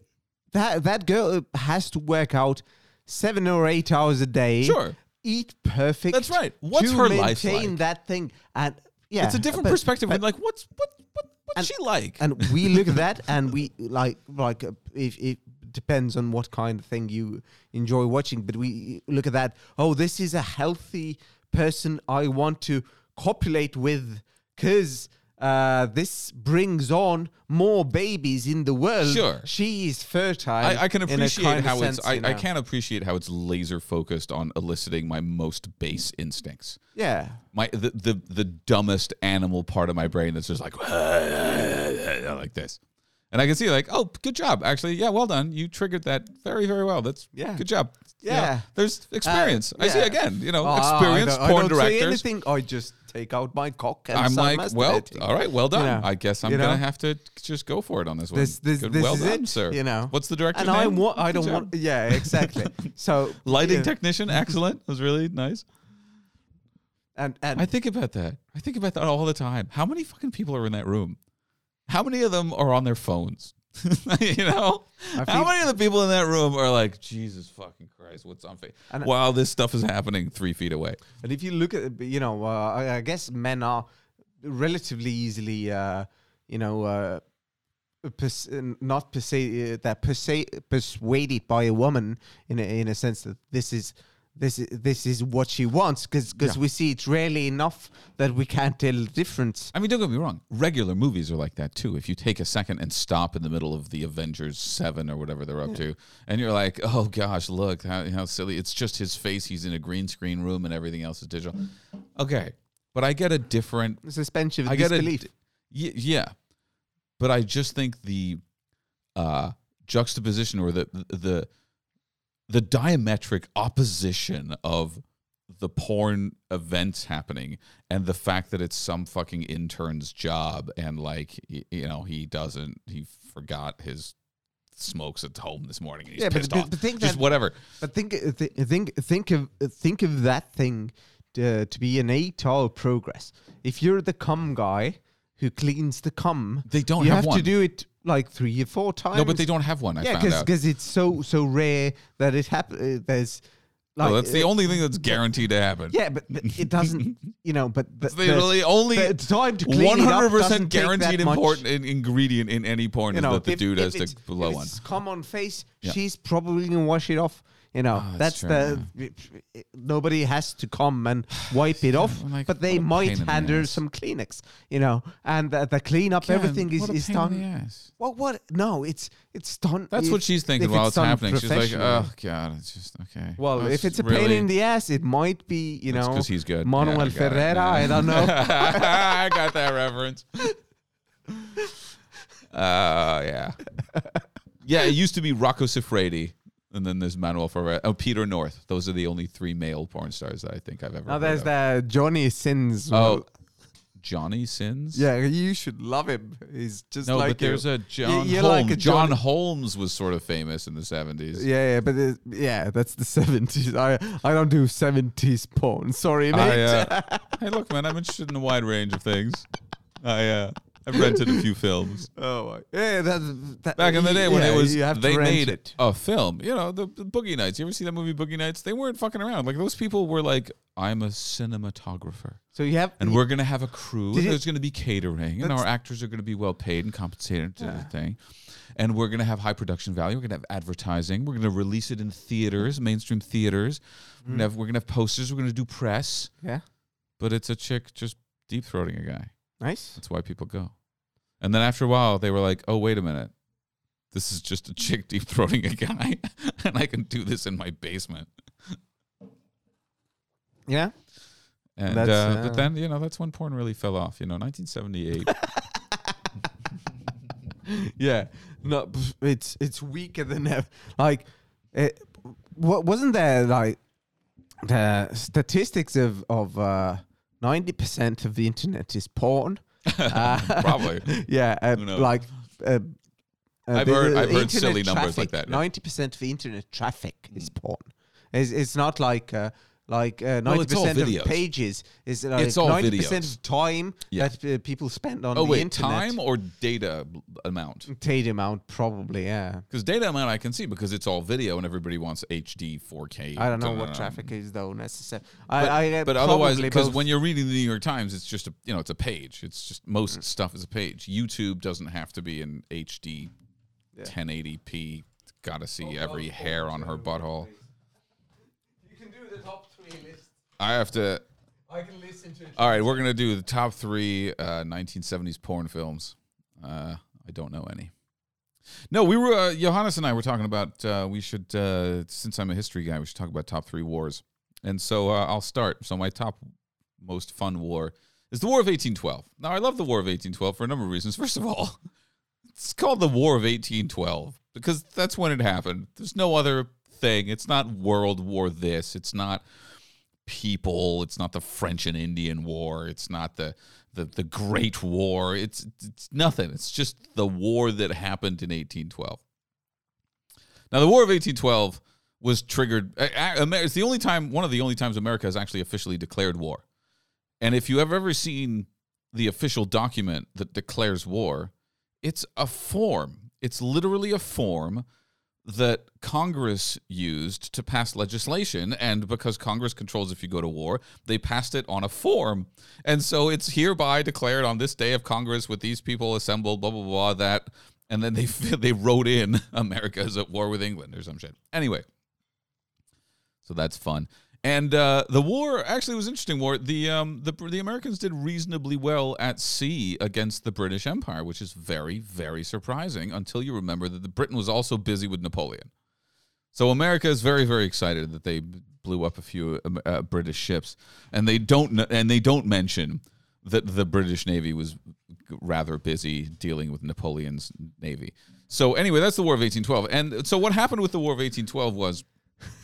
that that girl has to work out seven or eight hours a day. Sure. eat perfect. That's right. What's her life like? that thing and yeah, it's a different but- perspective. but- like, what's what what what's And- she like? and we look at that and we like like uh, if it depends on what kind of thing you enjoy watching but we look at that oh this is a healthy person i want to copulate with because uh, this brings on more babies in the world. Sure. she is fertile. I, I can appreciate how it's. I, I can't appreciate how it's laser focused on eliciting my most base instincts. Yeah, My the the, the dumbest animal part of my brain that's just like like this. And I can see like, oh, good job. Actually, yeah, well done. You triggered that very, very well. That's Yeah. good job. You know, Yeah. there's uh, experience. I see again, you know, Oh, I experienced don't- I don't say anything. I just take out my cock and I'm like, well, all right, well done. know, I guess I'm you know? gonna have to just go for it on this one. This- this- Good, this well is done, it, sir. you know. what's the director's and I name? want. I don't want. Yeah, exactly. So Lighting yeah, technician, excellent. It was really nice. and and I think about that. I think about that all the time. How many fucking people are in that room? How many of them are on their phones? you know, I how many of the people in that room are like, Jesus fucking Christ, what's on face? And- While this stuff is happening three feet away. And if you look at, you know, uh, I, I guess men are relatively easily, uh, you know, uh, pers- not uh, that persuaded by a woman in a, in a sense that this is this is this is what she wants because Yeah. we see it rarely enough that we can't tell the difference. I mean, don't get me wrong. Regular movies are like that too. If you take a second and stop in the middle of the Avengers Seven or whatever they're up to, and you're like, "Oh gosh, look how, how silly!" It's just his face. He's in a green screen room, and everything else is digital. Okay, but I get a different suspension I get a disbelief. y- yeah, but I just think the uh, juxtaposition or the the the diametric opposition of the porn events happening and the fact that it's some fucking intern's job and like you know he doesn't he forgot his smokes at home this morning and he's Yeah, but- pissed but- off but think just that- whatever But think, uh, th- think, think of, uh, think of that thing to, to be an eight-hour progress. If you're the cum guy who cleans the cum, They don't have you have one. to do it like three or four times. no but they don't have one I yeah, found out because it's so so rare that it happens. Uh, there's like well, that's the uh, only thing that's guaranteed to happen Yeah, but, but it doesn't. You know, but the, It's the, the only the time to clean it up hundred percent doesn't take that guaranteed much. important in- ingredient in any porn You is know, that the if- dude if has it's- to blow if one. it's cum on face, Yeah. she's probably gonna wash it off. You know, Oh, that's, that's the nobody has to come and wipe it off, like, but they might in the her ass. some Kleenex. You know, and the, the clean up everything is is done. Well, what? No, it's it's done. That's if- what she's thinking while it's it's happening. She's like, "Oh God, it's just okay." Well, Oh, if it's a pain in the ass, it might be, you know, know, 'cause he's good. Manuel Yeah, I. Ferreira. I don't know. I got that reference. Uh, yeah, yeah. It used to be Rocco Siffredi, and then there's Manuel Ferreira. Oh, Peter North. Those are the only three male porn stars that I think I've ever. now there's the Johnny Sins. Oh, Johnny Sins. yeah, you should love him. He's just No, like but there's you. a John you're Holmes. like a John Johnny- Holmes was sort of famous in the 70s. Yeah, yeah, but it, yeah, that's the seventies. I I don't do seventies porn. Sorry, mate. I, uh, hey, look, man, I'm interested in a wide range of things. I, uh, I've rented a few films. oh, my- yeah, that, that Back in the day when yeah, it was, you have they made it. a film. You know, the, the Boogie Nights. You ever see that movie Boogie Nights? They weren't fucking around. Like those people were like, "I'm a cinematographer, So you have and we're gonna have a crew. And it- there's gonna be catering, and our actors are gonna be well paid and compensated to Yeah. the thing." And we're gonna have high production value. We're gonna have advertising. We're gonna release it in theaters, mainstream theaters. We're Mm. gonna have we're gonna have posters. We're gonna do press. yeah, But it's a chick just deep throating a guy. Nice. That's why people go. And then after a while, they were like, "Oh, wait a minute, this is just a chick deep throating a guy, and I can do this in my basement." Yeah, And uh, uh, but then you know that's when porn really fell off. You know, 1978. yeah. No, it's it's weaker than ever. Like, it, what wasn't there like the statistics of of uh, ninety percent of the internet is porn. Uh, Probably. yeah, uh, like. Uh, uh, I've the- heard- I've heard silly numbers like that, yeah. Ninety percent of the internet traffic is porn. It's, it's not like uh, like uh, Well, ninety it's all percent of videos. pages is like It's all ninety percent videos. of time Yeah. that uh, people spend on oh the wait, internet. time or data b- amount? Data amount, probably, yeah. Because data amount I can see because it's all video and everybody wants HD, 4K. I don't know what um, traffic is though necessarily. But, I, I, uh, but otherwise, probably because when you're reading the New York Times, it's just a you know it's a page. It's just most Mm. stuff is a page. YouTube doesn't have to be in HD, Yeah. 1080p. Got to see every hair on her butthole. you can do the top three list. I have to. I can listen to it. All right, we're gonna do the top three uh, 1970s porn films. Uh, I don't know any. No, we were uh, Johannes and I were talking about uh, we should uh, since I'm a history guy, we should talk about top three wars. And so uh, I'll start. So my top most fun war is the War of 1812. Now I love the War of 1812 for a number of reasons. First of all, it's called the War of 1812 because that's when it happened. There's no other thing. It's not World War this. It's not people. It's not the French and Indian War. It's not the the, the Great War. It's it's nothing. It's just the war that happened in 1812. Now, the War of 1812 was triggered. It's the only time, one of the only times America has actually officially declared war. And if you have ever seen the official document that declares war, it's a form. It's literally a form that Congress used to pass legislation. And because Congress controls if you go to war, they passed it on a form. And so it's hereby declared on this day of Congress with these people assembled, blah, blah, blah, that. And then they, they wrote in America is at war with England or some shit. Anyway, so that's fun. And uh, the war actually was interesting war. The um, the the Americans did reasonably well at sea against the British Empire, which is very very surprising until you remember that the Britain was also busy with Napoleon. So America is very, very excited that they blew up a few um, uh, British ships, and they don't and they don't mention that the British Navy was rather busy dealing with Napoleon's navy. So anyway, that's the War of 1812. And so what happened with the War of 1812 was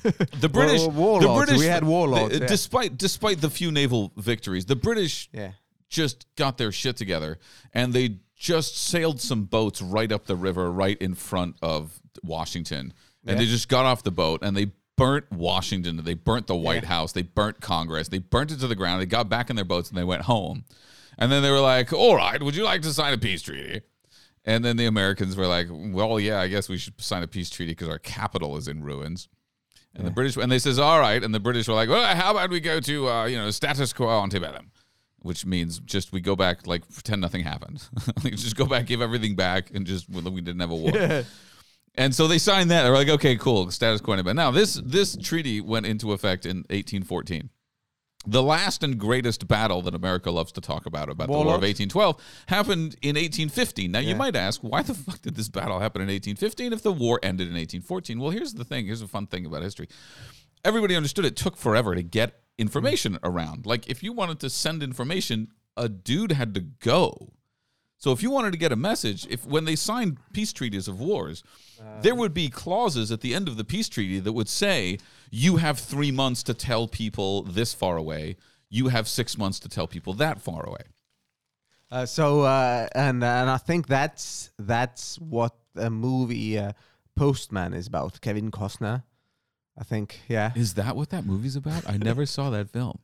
the British, warlords. the British, We had warlords, the- yeah. despite despite the few naval victories, the British Yeah. just got their shit together and they just sailed some boats right up the river right in front of Washington. And they just got off the boat and they burnt Washington. They burnt the White House. They burnt Congress. They burnt it to the ground. They got back in their boats and they went home. And then they were like all right would you like to sign a peace treaty? And then the Americans were like well yeah I guess we should sign a peace treaty because our capital is in ruins and the British and they says all right. And the British were like well how about we go to uh, you know status quo antebellum which means just we go back like pretend nothing happened. Like just go back give everything back and just well, we didn't have a war. And so they signed that. They're like okay cool status quo but now this this treaty went into effect in 1814 the last and greatest battle that America loves to talk about about the War of 1812 happened in 1815. Now you might ask, why the fuck did this battle happen in 1815 if the war ended in 1814? Well, here's the thing. Here's a fun thing about history everybody understood it took forever to get information around. Like if you wanted to send information, a dude had to go. So if you wanted to get a message, if when they signed peace treaties of wars, there would be clauses at the end of the peace treaty that would say you have 3 months to tell people this far away. You have 6 months to tell people that far away. Uh, so uh, and and I think that's that's what the movie uh, Postman is about. Kevin Costner, I think. Yeah. Is that what that movie's about? I never saw that film.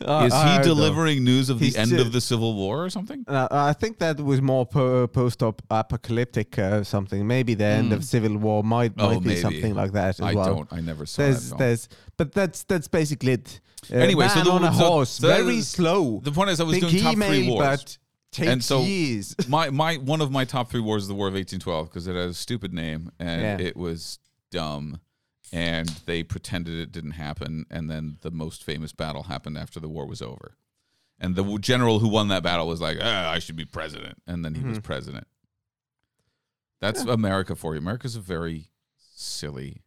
Uh, Is he delivering news of the end of the Civil War or something? Uh, I think that was more po- post-apocalyptic uh, something. Maybe the end of Civil War might, Oh, be maybe. something like that as I well. don't. I never saw There's, that there's, but that's that's basically it. Uh, Anyway, so the- on a horse, so very slow. The point is, I was Think doing top email, three wars. And so- years. my my one of my top three wars is the War of 1812 because it has a stupid name and Yeah. it was dumb, and they pretended it didn't happen, and then the most famous battle happened after the war was over, and the general who won that battle was like, ah, "I should be president," and then he was Mhm. president. That's America for you. America's a very silly,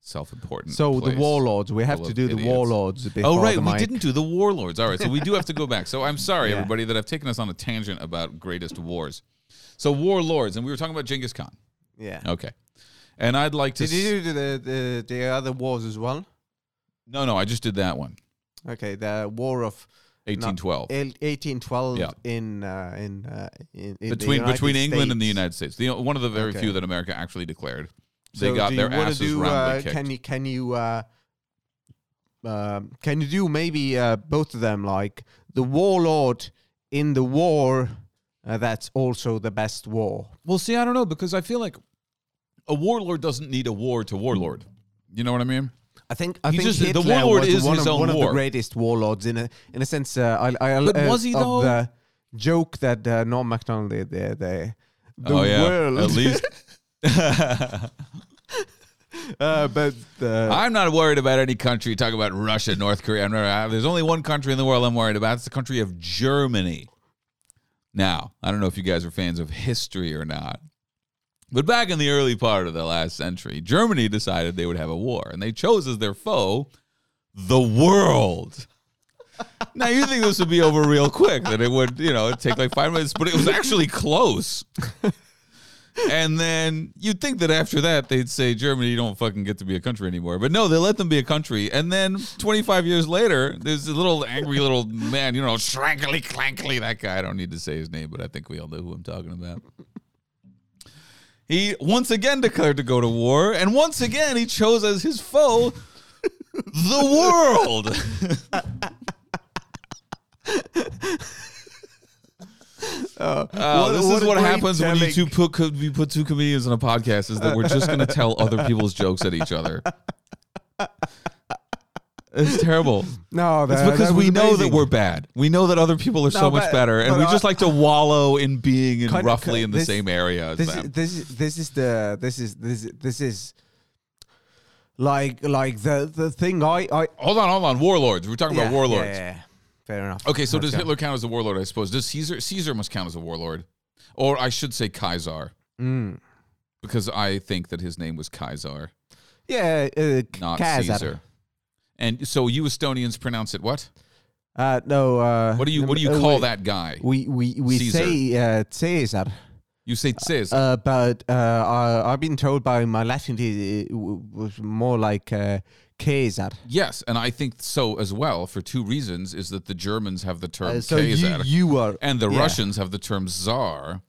self-important. So the warlords, we have to do the warlords. Oh right, we mic. didn't do the warlords. All right, so we do have to go back. So I'm sorry, Yeah. everybody, that I've taken us on a tangent about greatest wars. So warlords, and we were talking about Genghis Khan. Yeah. Okay, and I'd like to. Did you do the, the the other wars as well? no, no, I just did that one. Okay, the War of 1812 el- 1812 Yeah. in uh, in, uh, in, in the between United between England and the United States. The one of the very Okay. few that America actually declared. They So got do their you asses do, roundly uh, kicked. Can you can you uh, um, can you do maybe uh, both of them like the warlord in the war? Uh, that's also the best war. Well, see, I don't know because I feel like a warlord doesn't need a war to warlord. You know what I mean? I think I He think just- the warlord was is one, his of, one of the greatest warlords in a in a sense. Uh, I, I, But uh, was he, of though? The joke that uh, Norm Macdonald did. The, the, the oh yeah, world. at least. uh, but uh, I'm not worried about any country. Talk about Russia, North Korea. I'm not, there's only one country in the world I'm worried about. It's the country of Germany. Now, I don't know if you guys are fans of history or not, but back in the early part of the last century, Germany decided they would have a war, and they chose as their foe the world. now you think this would be over real quick, that it would, you know, take like five minutes, but it was actually close. And then you'd think that after that they'd say Germany you don't fucking get to be a country anymore. But no, they let them be a country. And then 25 years later, there's a little angry little man, you know, shrankly clankly. That guy, I don't need to say his name, but I think we all know who I'm talking about. He once again declared to go to war, and once again he chose as his foe the world. uh, Uh, this is a what happens when you two put we put two comedians on a podcast is that we're just going to tell other people's jokes at each other. It's terrible. No, It's because that we was know that we're bad. We know that other people are so No, much better, and we just like to wallow in being in Kind- roughly kind- in the this- same area as this them. is, this is this is the this is this is, this is like like the the thing I I hold on, hold on. Warlords. We're talking yeah, about warlords. Yeah, yeah. Fair enough. Okay, so Let's does go. Hitler count as a warlord? I suppose. Does Caesar? Caesar must count as a warlord, or I should say Kaiser, Mm. because I think that his name was Kaiser. Yeah, uh, not Caesar. Caesar. And so you Estonians pronounce it what? Uh, no. Uh, What do you what do you uh, call we- that guy? We we we Caesar. say uh, Caesar, You say Caesar. uh, but uh, I, I've been told by my Latin it was more like uh, Caesar. yes, and I think so as well for two reasons is that the Germans have the term so you Caesar you are and the yeah. Russians have the term Tsar.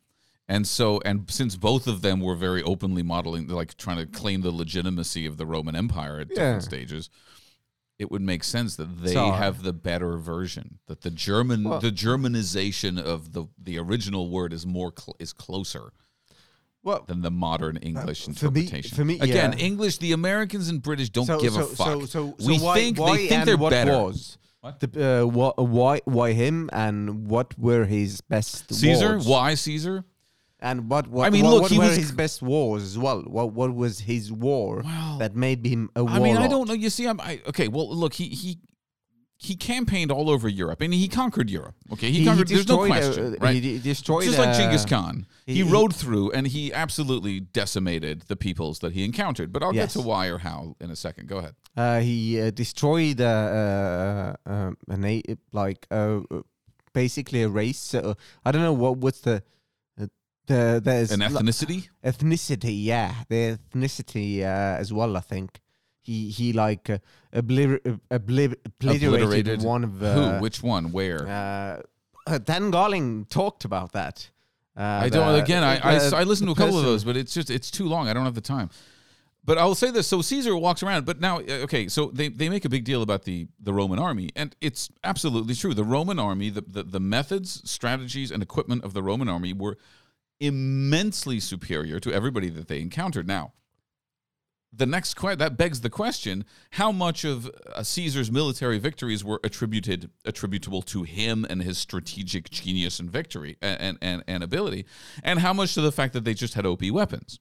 And so, and since both of them were very openly modeling, like trying to claim the legitimacy of the Roman Empire at different stages, it would make sense that they Tsar. have the better version. That the German, Well- the Germanization of the the original word is more cl- is closer Well, than the modern English Uh, for me- interpretation. for me, again, yeah. English. The Americans and British don't so, give so, a fuck. So, so, so we why, think why they think they're what better. Was the, uh, why why him and what were his best Caesar, wars? why Caesar? And what, what I mean, what, look, what he were was- his best wars as well what what was his war Well, that made him a I mean, I don't know. You see, I'm I, okay. Well, look, he he he campaigned all over Europe, and he conquered Europe. Okay, he, conquered. there's no uh, question, right? He destroyed Just like uh, Genghis Khan, he, he- rode through and he absolutely decimated the peoples that he encountered. But I'll Yes. get to why or how in a second. Go ahead. Uh, he uh, destroyed uh, uh, um, a like basically a race. Uh, I don't know what what's the the there's An ethnicity. ethnicity. Yeah, the ethnicity uh, as well. I think he he like uh, obliter- uh, obliter- obliterated, Obliterated one of uh, Who? Which one? Where? uh, uh, Dan Carlin talked about that. Uh, I don't. the- Again, I, I, I listened to a couple of those, but it's just it's too long. I don't have the time. But I'll say this: so Caesar walks around, but now, okay, so they, they make a big deal about the the Roman army, and it's absolutely true. The Roman army, the, the the methods, strategies, and equipment of the Roman army were immensely superior to everybody that they encountered. Now, the next que- that begs the question: How much of uh, Caesar's military victories were attributed attributable to him and his strategic genius and victory and and, and, ability, and how much to the fact that they just had OP weapons?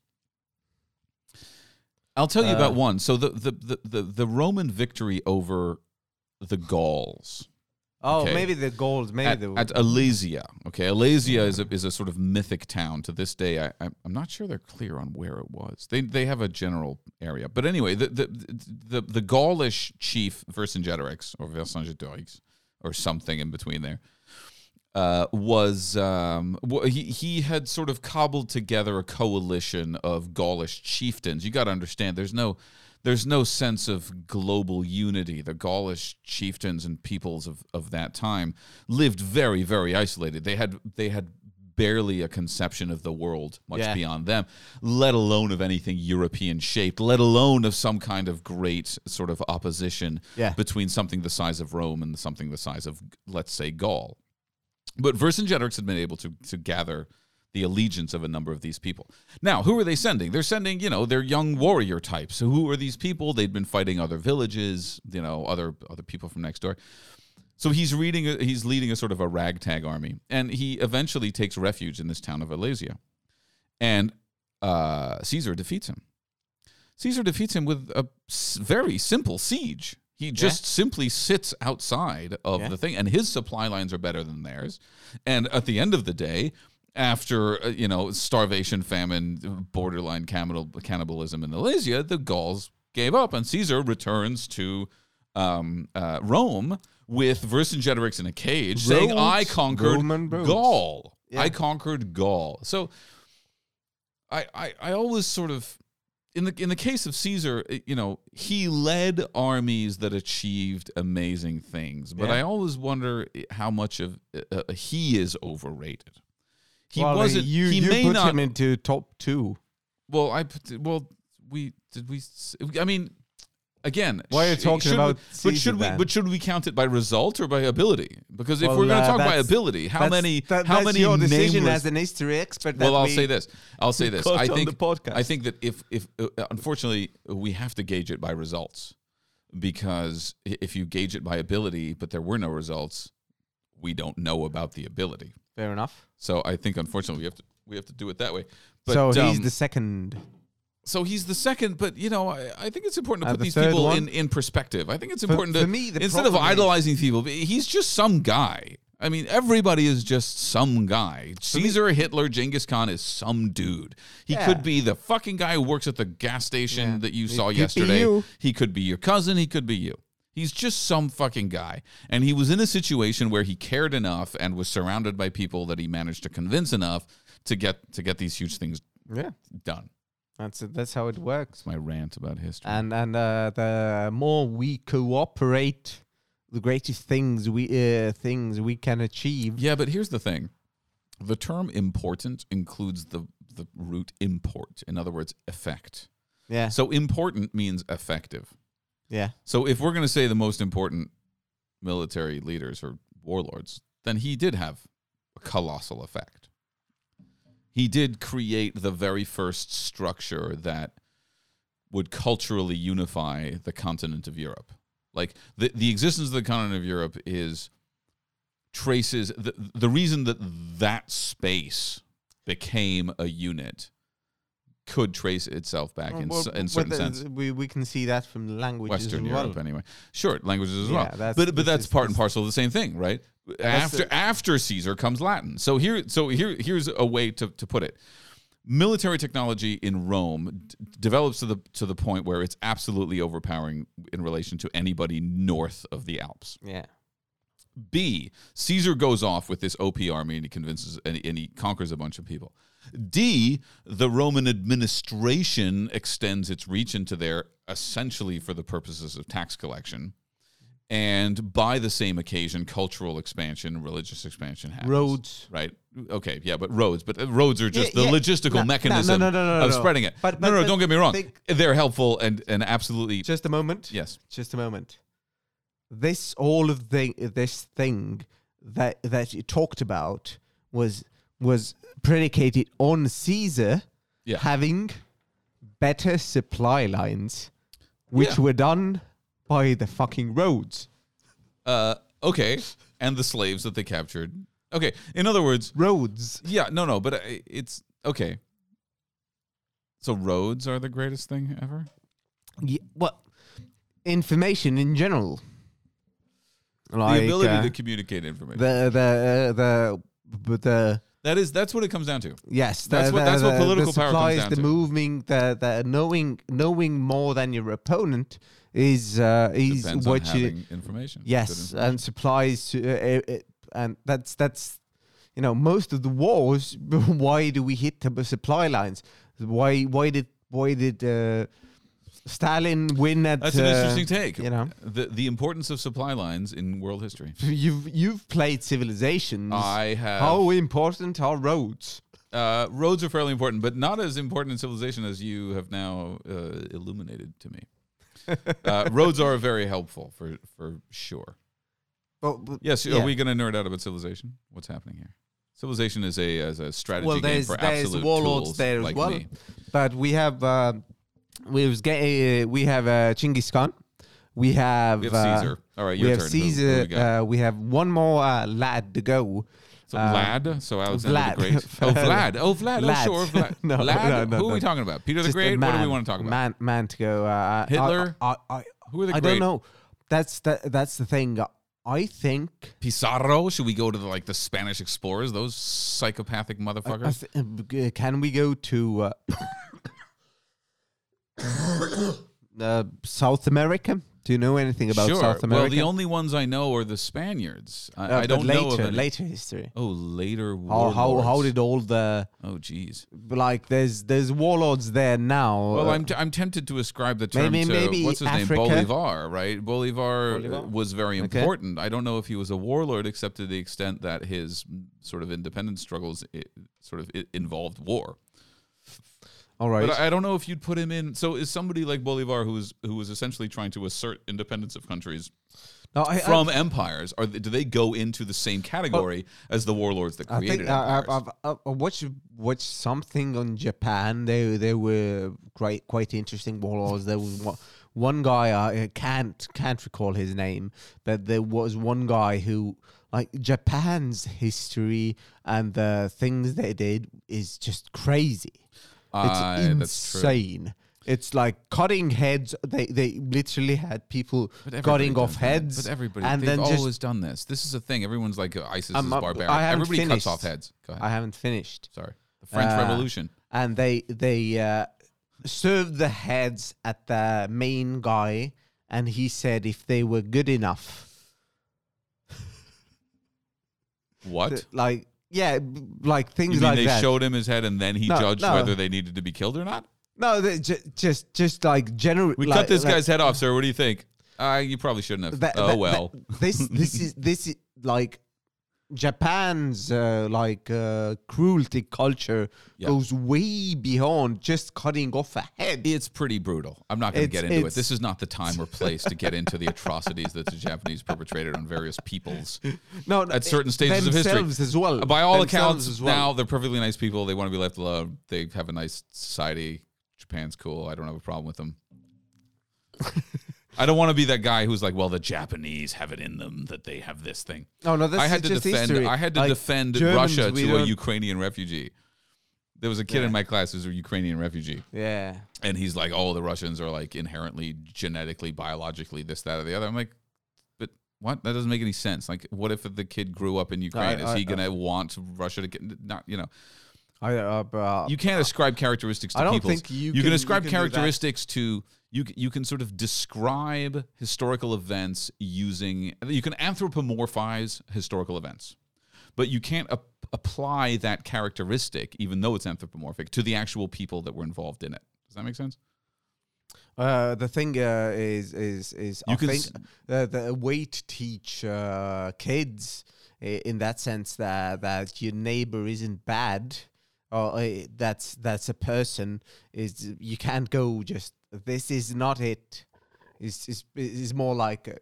I'll tell you about Uh, one. So the the, the the the Roman victory over the Gauls Oh, okay. maybe the gold. Maybe at, the at Alesia. Okay, Alesia is a, is a sort of mythic town to this day. I, I'm I'm not sure they're clear on where it was. They they have a general area, but anyway, the the the, the Gaulish chief Vercingetorix or Vercingetorix or something in between there uh, was um, he he had sort of cobbled together a coalition of Gaulish chieftains. You got to understand, there's no there's no sense of global unity. The Gaulish chieftains and peoples of, of that time lived very very isolated. They had they had barely a conception of the world much Yeah. beyond them, let alone of anything European shaped, let alone of some kind of great sort of opposition Yeah. between something the size of Rome and something the size of let's say Gaul. But Vercingetorix had been able to to gather the allegiance of a number of these people. Now, who are they sending? They're sending, you know, they're young warrior types. So who are these people? They'd been fighting other villages, you know, other other people from next door. So he's reading, he's leading a sort of a ragtag army, and he eventually takes refuge in this town of Alesia, and uh, Caesar defeats him. Caesar defeats him with a very simple siege. He just simply sits outside of Yeah. the thing, and his supply lines are better than theirs. And at the end of the day, after uh, you know starvation, famine, borderline cannibal, cannibalism in Alesia, the Gauls gave up, and Caesar returns to um, uh, Rome with Vercingetorix in a cage, saying, "I conquered. Gaul. Yeah. I conquered Gaul." So, I, I I always sort of in the in the case of Caesar, you know, he led armies that achieved amazing things, but Yeah. I always wonder how much of uh, uh, he is overrated. He well, wasn't. You, he you may put not. him into top two. well, I put- well we did we. I mean, again, Why are you talking should we- about but should we? then? But should we count it by result or by ability? Because if Well, we're going to uh, talk by ability, how many? that- how that's many your decision as an history expert. well, I'll we say this. I'll say this. I on think the podcast. I think that if if uh, unfortunately we have to gauge it by results because if you gauge it by ability, but there were no results, we don't know about the ability. Fair enough. So I think unfortunately we have to we have to do it that way. But, so he's um, the second. so he's the second, but you know, I, I think it's important to Uh, put the these people one? in, in perspective. I think it's For- important for to me, instead of problem is- idolizing people, he's just some guy. I mean, everybody is just some guy. Caesar, Hitler, Genghis Khan is some dude. He Yeah. could be the fucking guy who works at the gas station Yeah. that you saw be yesterday. you. He could be your cousin. He could be you. He's just some fucking guy. And he was in a situation where he cared enough and was surrounded by people that he managed to convince enough to get to get these huge things Yeah, done. that's it. That's how it works. That's my rant about history. And and uh, the more we cooperate, the greatest things we uh, things we can achieve. Yeah, but here's the thing. The term important includes the the root import. In other words, effect. Yeah, So important means effective. Yeah, So if we're going to say the most important military leaders or warlords, then he did have a colossal effect. He did create the very first structure that would culturally unify the continent of Europe. Like the the existence of the continent of Europe is traces the the reason that that space became a unit could trace itself back in, Well, in certain sense. We we can see that from languages Western as well. Europe, anyway. Sure, languages as Yeah, well. but but that's is- part and parcel of the same thing, right? After the- after Caesar comes Latin. So here so here here's a way to, to put it. Military technology in Rome d- develops to the to the point where it's absolutely overpowering in relation to anybody north of the Alps. Yeah, B, Caesar goes off with this OP army and he convinces and, and he conquers a bunch of people. D, the Roman administration extends its reach into there essentially for the purposes of tax collection. And by the same occasion, cultural expansion, religious expansion happens. roads. Right. Okay. Yeah, but roads. But roads are just Yeah, the yeah. logistical No, no, mechanism no, no, no, no, of no. spreading it. But- no, but- no, but don't get me wrong. think- They're helpful and, and absolutely. Just a moment. yes. Just a moment. This all of the this thing that that you talked about was was predicated on Caesar Yeah. having better supply lines, which Yeah. were done by the fucking roads. Uh, okay. And the slaves that they captured. Okay. In other words, Roads. yeah, no, no, but uh, it's okay. So roads are the greatest thing ever. Yeah, well, information in general. Like, the ability uh, to communicate information. the the uh, the but the that is that's what it comes down to. yes That's the, what- the, that's what political the power comes down the to. moving the the knowing knowing more than your opponent is uh, is Depends what you information. Yes information. and supplies to uh, uh, uh, and that's that's you know most of the wars why do we hit the supply lines why why did why did uh, Stalin win at That's an uh, interesting take. you know the the importance of supply lines in world history. you've you've played civilizations I have how important are roads uh, roads are fairly important, but not as important in civilization as you have now uh, illuminated to me. uh, roads are very helpful for for sure. But- but- Yes, yeah. are we going to nerd out about civilization? What's happening here? Civilization is a as a strategy well, game for there's absolute warlords tools there as like well, me. but we have uh, we was uh, we have uh, Genghis Khan, we have, We have uh, Caesar. All right, we your have turn. Who- who Caesar. we uh, we have one more uh, lad to go. so uh, Vlad. So Alexander Vlad. the Great. Oh, Vlad. Oh, Vlad. Vlad. Oh, sure. Vlad. No, Vlad? no, no, Who are we talking about? Peter the Just Great. What do we want to talk about? Man, man to go. Uh, Hitler? I, I, I, Who are the I great? don't know. That's that. That's the thing. I think. Pizarro. Should we go to the, like the Spanish explorers? Those psychopathic motherfuckers. th- uh, can we go to uh, uh, South America? Do you know anything about sure. South America? Well, the only ones I know are the Spaniards. I, Uh, I don't later, know of any. later history. Oh, later How, how how did all the Oh, jeez like there's there's warlords there now. Well, uh, I'm, t- I'm tempted to ascribe the term Maybe- to maybe what's his Africa? name, Bolivar, right? Bolivar, Bolivar? was very Okay. important. I don't know if he was a warlord, except to the extent that his mm, sort of independence struggles sort of involved war. All right. But I, I don't know if you'd put him in. So is somebody like Bolivar, who's who was essentially trying to assert independence of countries No, I, from empires, are they, do they go into the same category as the warlords that I, I created think uh, I, empires? I've, I've, I've watched watched something on Japan. They they were quite quite interesting warlords. There was one, one guy I can't can't recall his name, but there was one guy who like Japan's history and the things they did is just crazy. It's that's true. insane. It's like cutting heads. They they literally had people cutting off does that. heads. But everybody, and they've then always just done this. This is a thing. Everyone's like uh, ISIS Um, is uh, barbaric. Everybody cuts off heads. Go ahead. I haven't finished. Sorry. The French Uh, Revolution. and they they uh, served the heads at the main guy, and he said if they were good enough, What? like yeah, like things You mean like they that. showed him his head and then he No, judged no. whether they needed to be killed or not? no, they, ju- just just like general. We cut this guy's head off, sir. What do you think? Uh, you probably shouldn't have. that- oh that- well. that- this this is this is like Japan's uh, like uh, cruelty culture Yeah. goes way beyond just cutting off a head. It's pretty brutal. I'm not going to get into it. This is not the time or place to get into the atrocities that the Japanese perpetrated on various peoples no, at certain stages of history. as well. By all Themselves accounts, as well. now they're perfectly nice people. They want to be left alone. They have a nice society. Japan's cool. I don't have a problem with them. I don't want to be that guy who's like, well, the Japanese have it in them that they have this thing. No, no, this I had is to just defend. history. I had to Like, defend Germans, Russia to a Ukrainian refugee. There was a kid Yeah. in my class who's a Ukrainian refugee, Yeah. and he's like, "Oh, the Russians are like inherently, genetically, biologically, this, that, or the other." I'm like, "But what? That doesn't make any sense. Like, what if the kid grew up in Ukraine? Is I- he gonna want Russia to get not? You know, I, uh, but you can't ascribe characteristics to I don't peoples. think you can, can- you ascribe can characteristics to you. You can sort of describe historical events using. You can anthropomorphize historical events, but you can't ap- apply that characteristic, even though it's anthropomorphic, to the actual people that were involved in it. Does that make sense? Uh, the thing uh, is is is You I can think s- the the way to teach uh, kids in that sense that that your neighbor isn't bad or uh, that's that's a person is you can't go just this is not it. it is is is more like uh,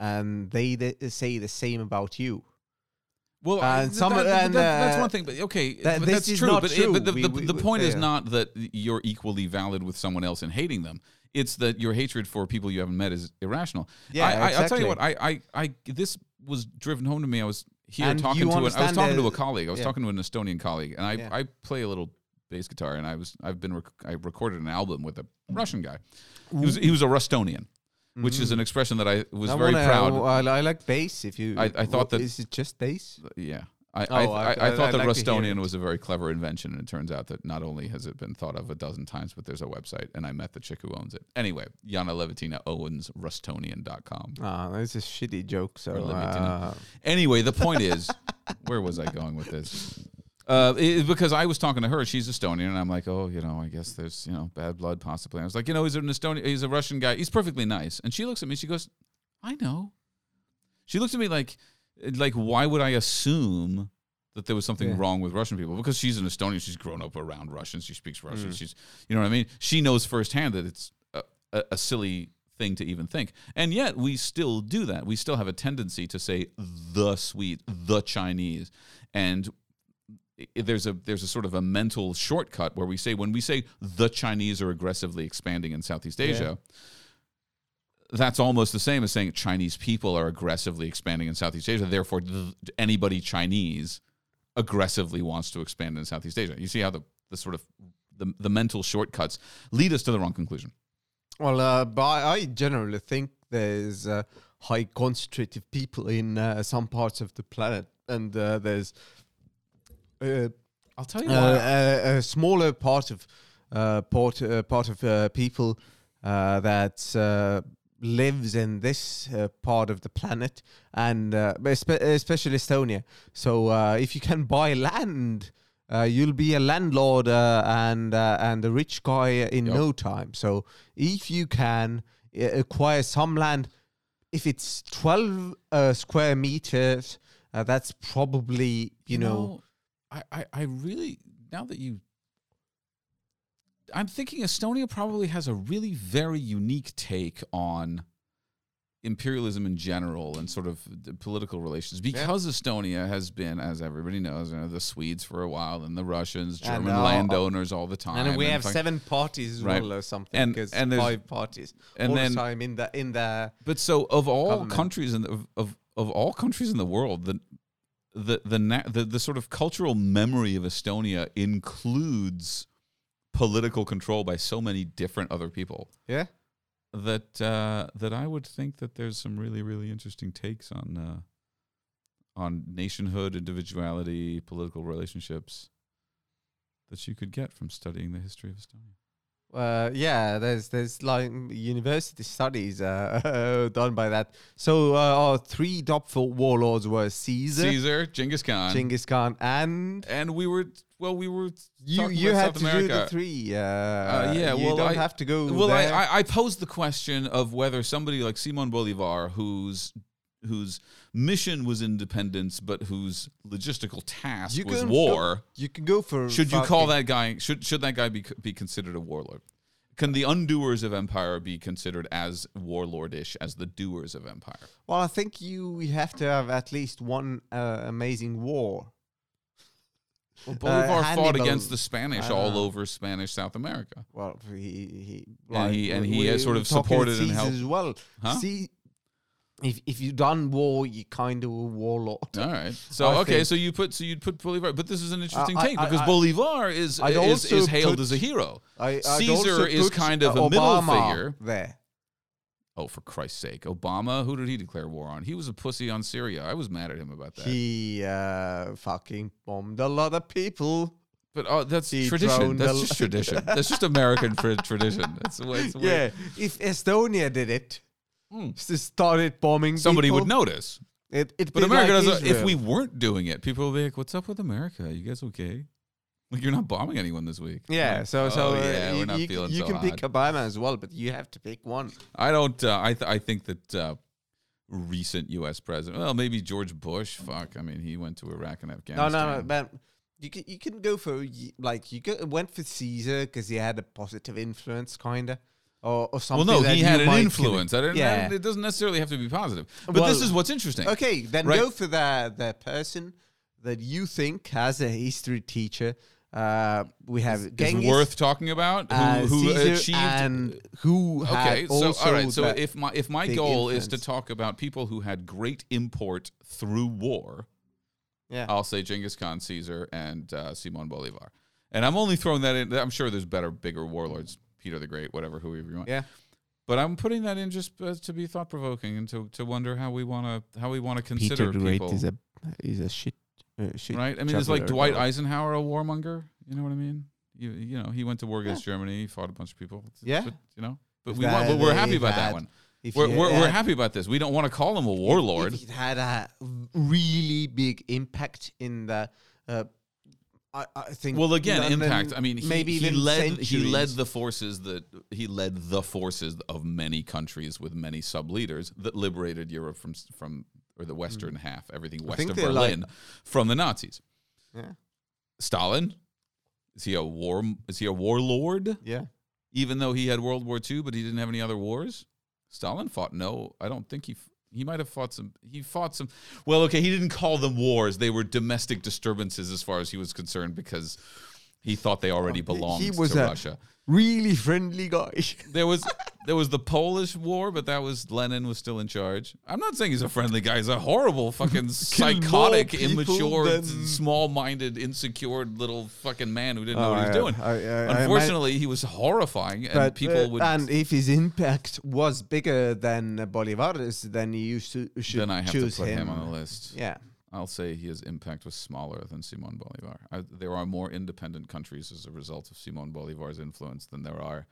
and they th- say the same about you Well, And th- some- that- and, that- that's uh, one thing. But okay, that- but that's true. but, it- true. but the, We- the, we- the point is not that you're equally valid with someone else and hating them. It's that your hatred for people you haven't met is irrational. Yeah, I, I, I'll tell you what. I, I, I, this was driven home to me. I was here And talking to. An, I was talking to a colleague. I was yeah. talking to an Estonian colleague, and I, Yeah. I play a little bass guitar, and I was, I've been, rec- I recorded an album with a Russian guy. He was, he was a Rustonian, which is an expression that I was I very wanna- proud. I, I like bass. If you, I- I thought that- is it just bass? Yeah. I, Oh, I, I- I, I, thought I'd that like to hear Rustonian it. was a very clever invention, and it turns out that not only has it been thought of a dozen times, but there's a website, and I met the chick who owns it. Anyway, Yana Levitina owns Rustonian.com. Ah, that's a shitty joke. So Or uh, Anyway, the point is, where was I going with this? Uh, it- because I was talking to her, she's Estonian, and I'm like, oh, you know, I guess there's, you know, bad blood possibly. And I was like, you know, he's an Estonian, he's a Russian guy, he's perfectly nice. And she looks at me, she goes, I know. She looks at me like, like, why would I assume that there was something Yeah. wrong with Russian people? Because she's an Estonian, she's grown up around Russians, she speaks Russian, Mm. she's, you know what I mean? She knows firsthand that it's a, a, a silly thing to even think. And yet we still do that. We still have a tendency to say the sweet, the Chinese. And there's a there's a sort of a mental shortcut where we say when we say the Chinese are aggressively expanding in Southeast Asia, that's almost the same as saying Chinese people are aggressively expanding in Southeast Asia. Therefore, th- anybody Chinese aggressively wants to expand in Southeast Asia. You see how the, the sort of the, the mental shortcuts lead us to the wrong conclusion. well, uh, but I, I generally think there's uh, high concentrated people in uh, some parts of the planet, and uh, there's uh, I'll tell you uh, why. a, a smaller part of uh, part uh, part of uh, people uh, that uh, lives in this uh, part of the planet, and uh, especially Estonia. So uh, if you can buy land. Uh, you'll be a landlord uh, and uh, and a rich guy in Yep. no time. So if you can acquire some land, if it's twelve uh, square meters, uh, that's probably you, know I, I, I really now that you I'm thinking Estonia probably has a really very unique take on imperialism in general and sort of the political relations because Estonia has been, as everybody knows, you know, the Swedes for a while and the Russians, German landowners all the time. and we have fuck- seven parties Right. well or something. And- because and five parties and all then- the time in the in the But so of all Government. countries in the, of, of of all countries in the world, the the the, na- the the sort of cultural memory of Estonia includes political control by so many different other people Yeah. that uh, that I would think that there's some really really interesting takes on uh, on nationhood, individuality, political relationships that you could get from studying the history of Estonia. Uh, yeah, there's there's like university studies uh, done by that. So uh, our three top four warlords were Caesar, Caesar, Genghis Khan, Genghis Khan, and and we were well, we were you you had South to do the three. Uh, yeah, you well, don't I- have to go. Well, I. I, I posed the question of whether somebody like Simon Bolivar, who's whose mission was independence, but whose logistical task You was war, go- you can go for. should you call that guy? Should should that guy be be considered a warlord? Can the undoers of empire be considered as warlordish as the doers of empire? Well, I think you have to have at least one uh, amazing war. Well, Bolivar fought against the Spanish all over Spanish South America. Well, he he And he- and he has sort of supported and helped. as well. Huh? See, if if you done war, you kind of a warlord. All right. So I okay, think- so you put so you'd put Bolivar, but this is an interesting I- take I- because I- Bolivar is is, also is hailed put- as a hero. I, Caesar is kind of uh, a middle figure. there. Oh, for Christ's sake, Obama! Who did he declare war on? He was a pussy on Syria. I was mad at him about that. He uh, fucking bombed a lot of people. but oh, that's he tradition. That's just tradition. That's just American for tradition. That's the way. It's the way- Yeah, if Estonia did it, S- started bombing, Somebody people, would notice. It, it'd But America like doesn't. If we weren't doing it, people would be like, "What's up with America? You guys okay? Like you're not bombing anyone this week." Yeah, Like, so so oh, uh, yeah, you, we're not you, feeling you so can hot. pick Obama as well, but you have to pick one. I don't. Uh, I th- I think that uh, recent U.S. president. Well, maybe George Bush. Fuck. I mean, he went to Iraq and Afghanistan. no, no, but you can you can go for like you go, went for Caesar because he had a positive influence, kinda, or or Well, no, he had an influence. I didn't, Yeah. It doesn't necessarily have to be positive. But Well, this is what's interesting. Okay, then Right. go for the the person that you think has a history teacher. Uh, we have Is Genghis, worth talking about who, uh, who achieved and who Okay, so all right. So if my if my goal is to talk about people who had great import through war, yeah, I'll say Genghis Khan, Caesar, and uh, Simon Bolivar. And I'm only throwing that in. I'm sure there's better, bigger warlords, Peter the Great, whatever, whoever you want. yeah. But I'm putting that in just uh, to be thought provoking and to, to wonder how we want to how we want to consider people. a is a shit uh, shit. right? I mean, it's like Dwight. Eisenhower, a warmonger. You know what I mean? You you know, he went to war against Germany. He fought a bunch of people. Yeah. but, you know. But If we want, but we're happy about that one. We're we're, we're happy about this. We don't want to call him a warlord. It had a really big impact in the, uh, I, I think. Well, again, London, impact. I mean, he, maybe he led he led the forces that he led the forces of many countries with many sub leaders that liberated Europe from from or the western mm. half, everything west of they're like- Berlin, from the Nazis. Yeah. Stalin is he a war? Is he a warlord? Yeah. Even though he had World War II, but he didn't have any other wars. Stalin fought no. I don't think he. He might have fought some. He fought some. Well, okay, he didn't call them wars. They were domestic disturbances, as far as he was concerned, because he thought they already belonged he was to a- Russia. Really friendly guy. There was there was the Polish War, but that was Lenin was still in charge. I'm not saying he's a friendly guy. He's a horrible, fucking psychotic, immature, than- small-minded, insecure little fucking man who didn't know Oh, what he was doing. I- I- I Unfortunately, he was horrifying, and But, people uh, would. and if his impact was bigger than Bolivar's, then you should, should then I have to put him. him on the list. Yeah. I'll say his impact was smaller than Simon Bolivar. I, there are more independent countries as a result of Simon Bolivar's influence than there are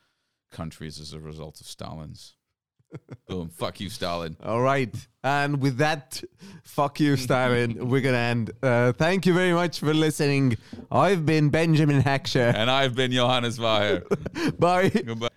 countries as a result of Stalin's. Boom. Fuck you, Stalin. All right. And with that, fuck you, Stalin, we're going to end. Uh, thank you very much for listening. I've been Benjamin Heckscher. And I've been Johannes Weyer. Bye. Goodbye.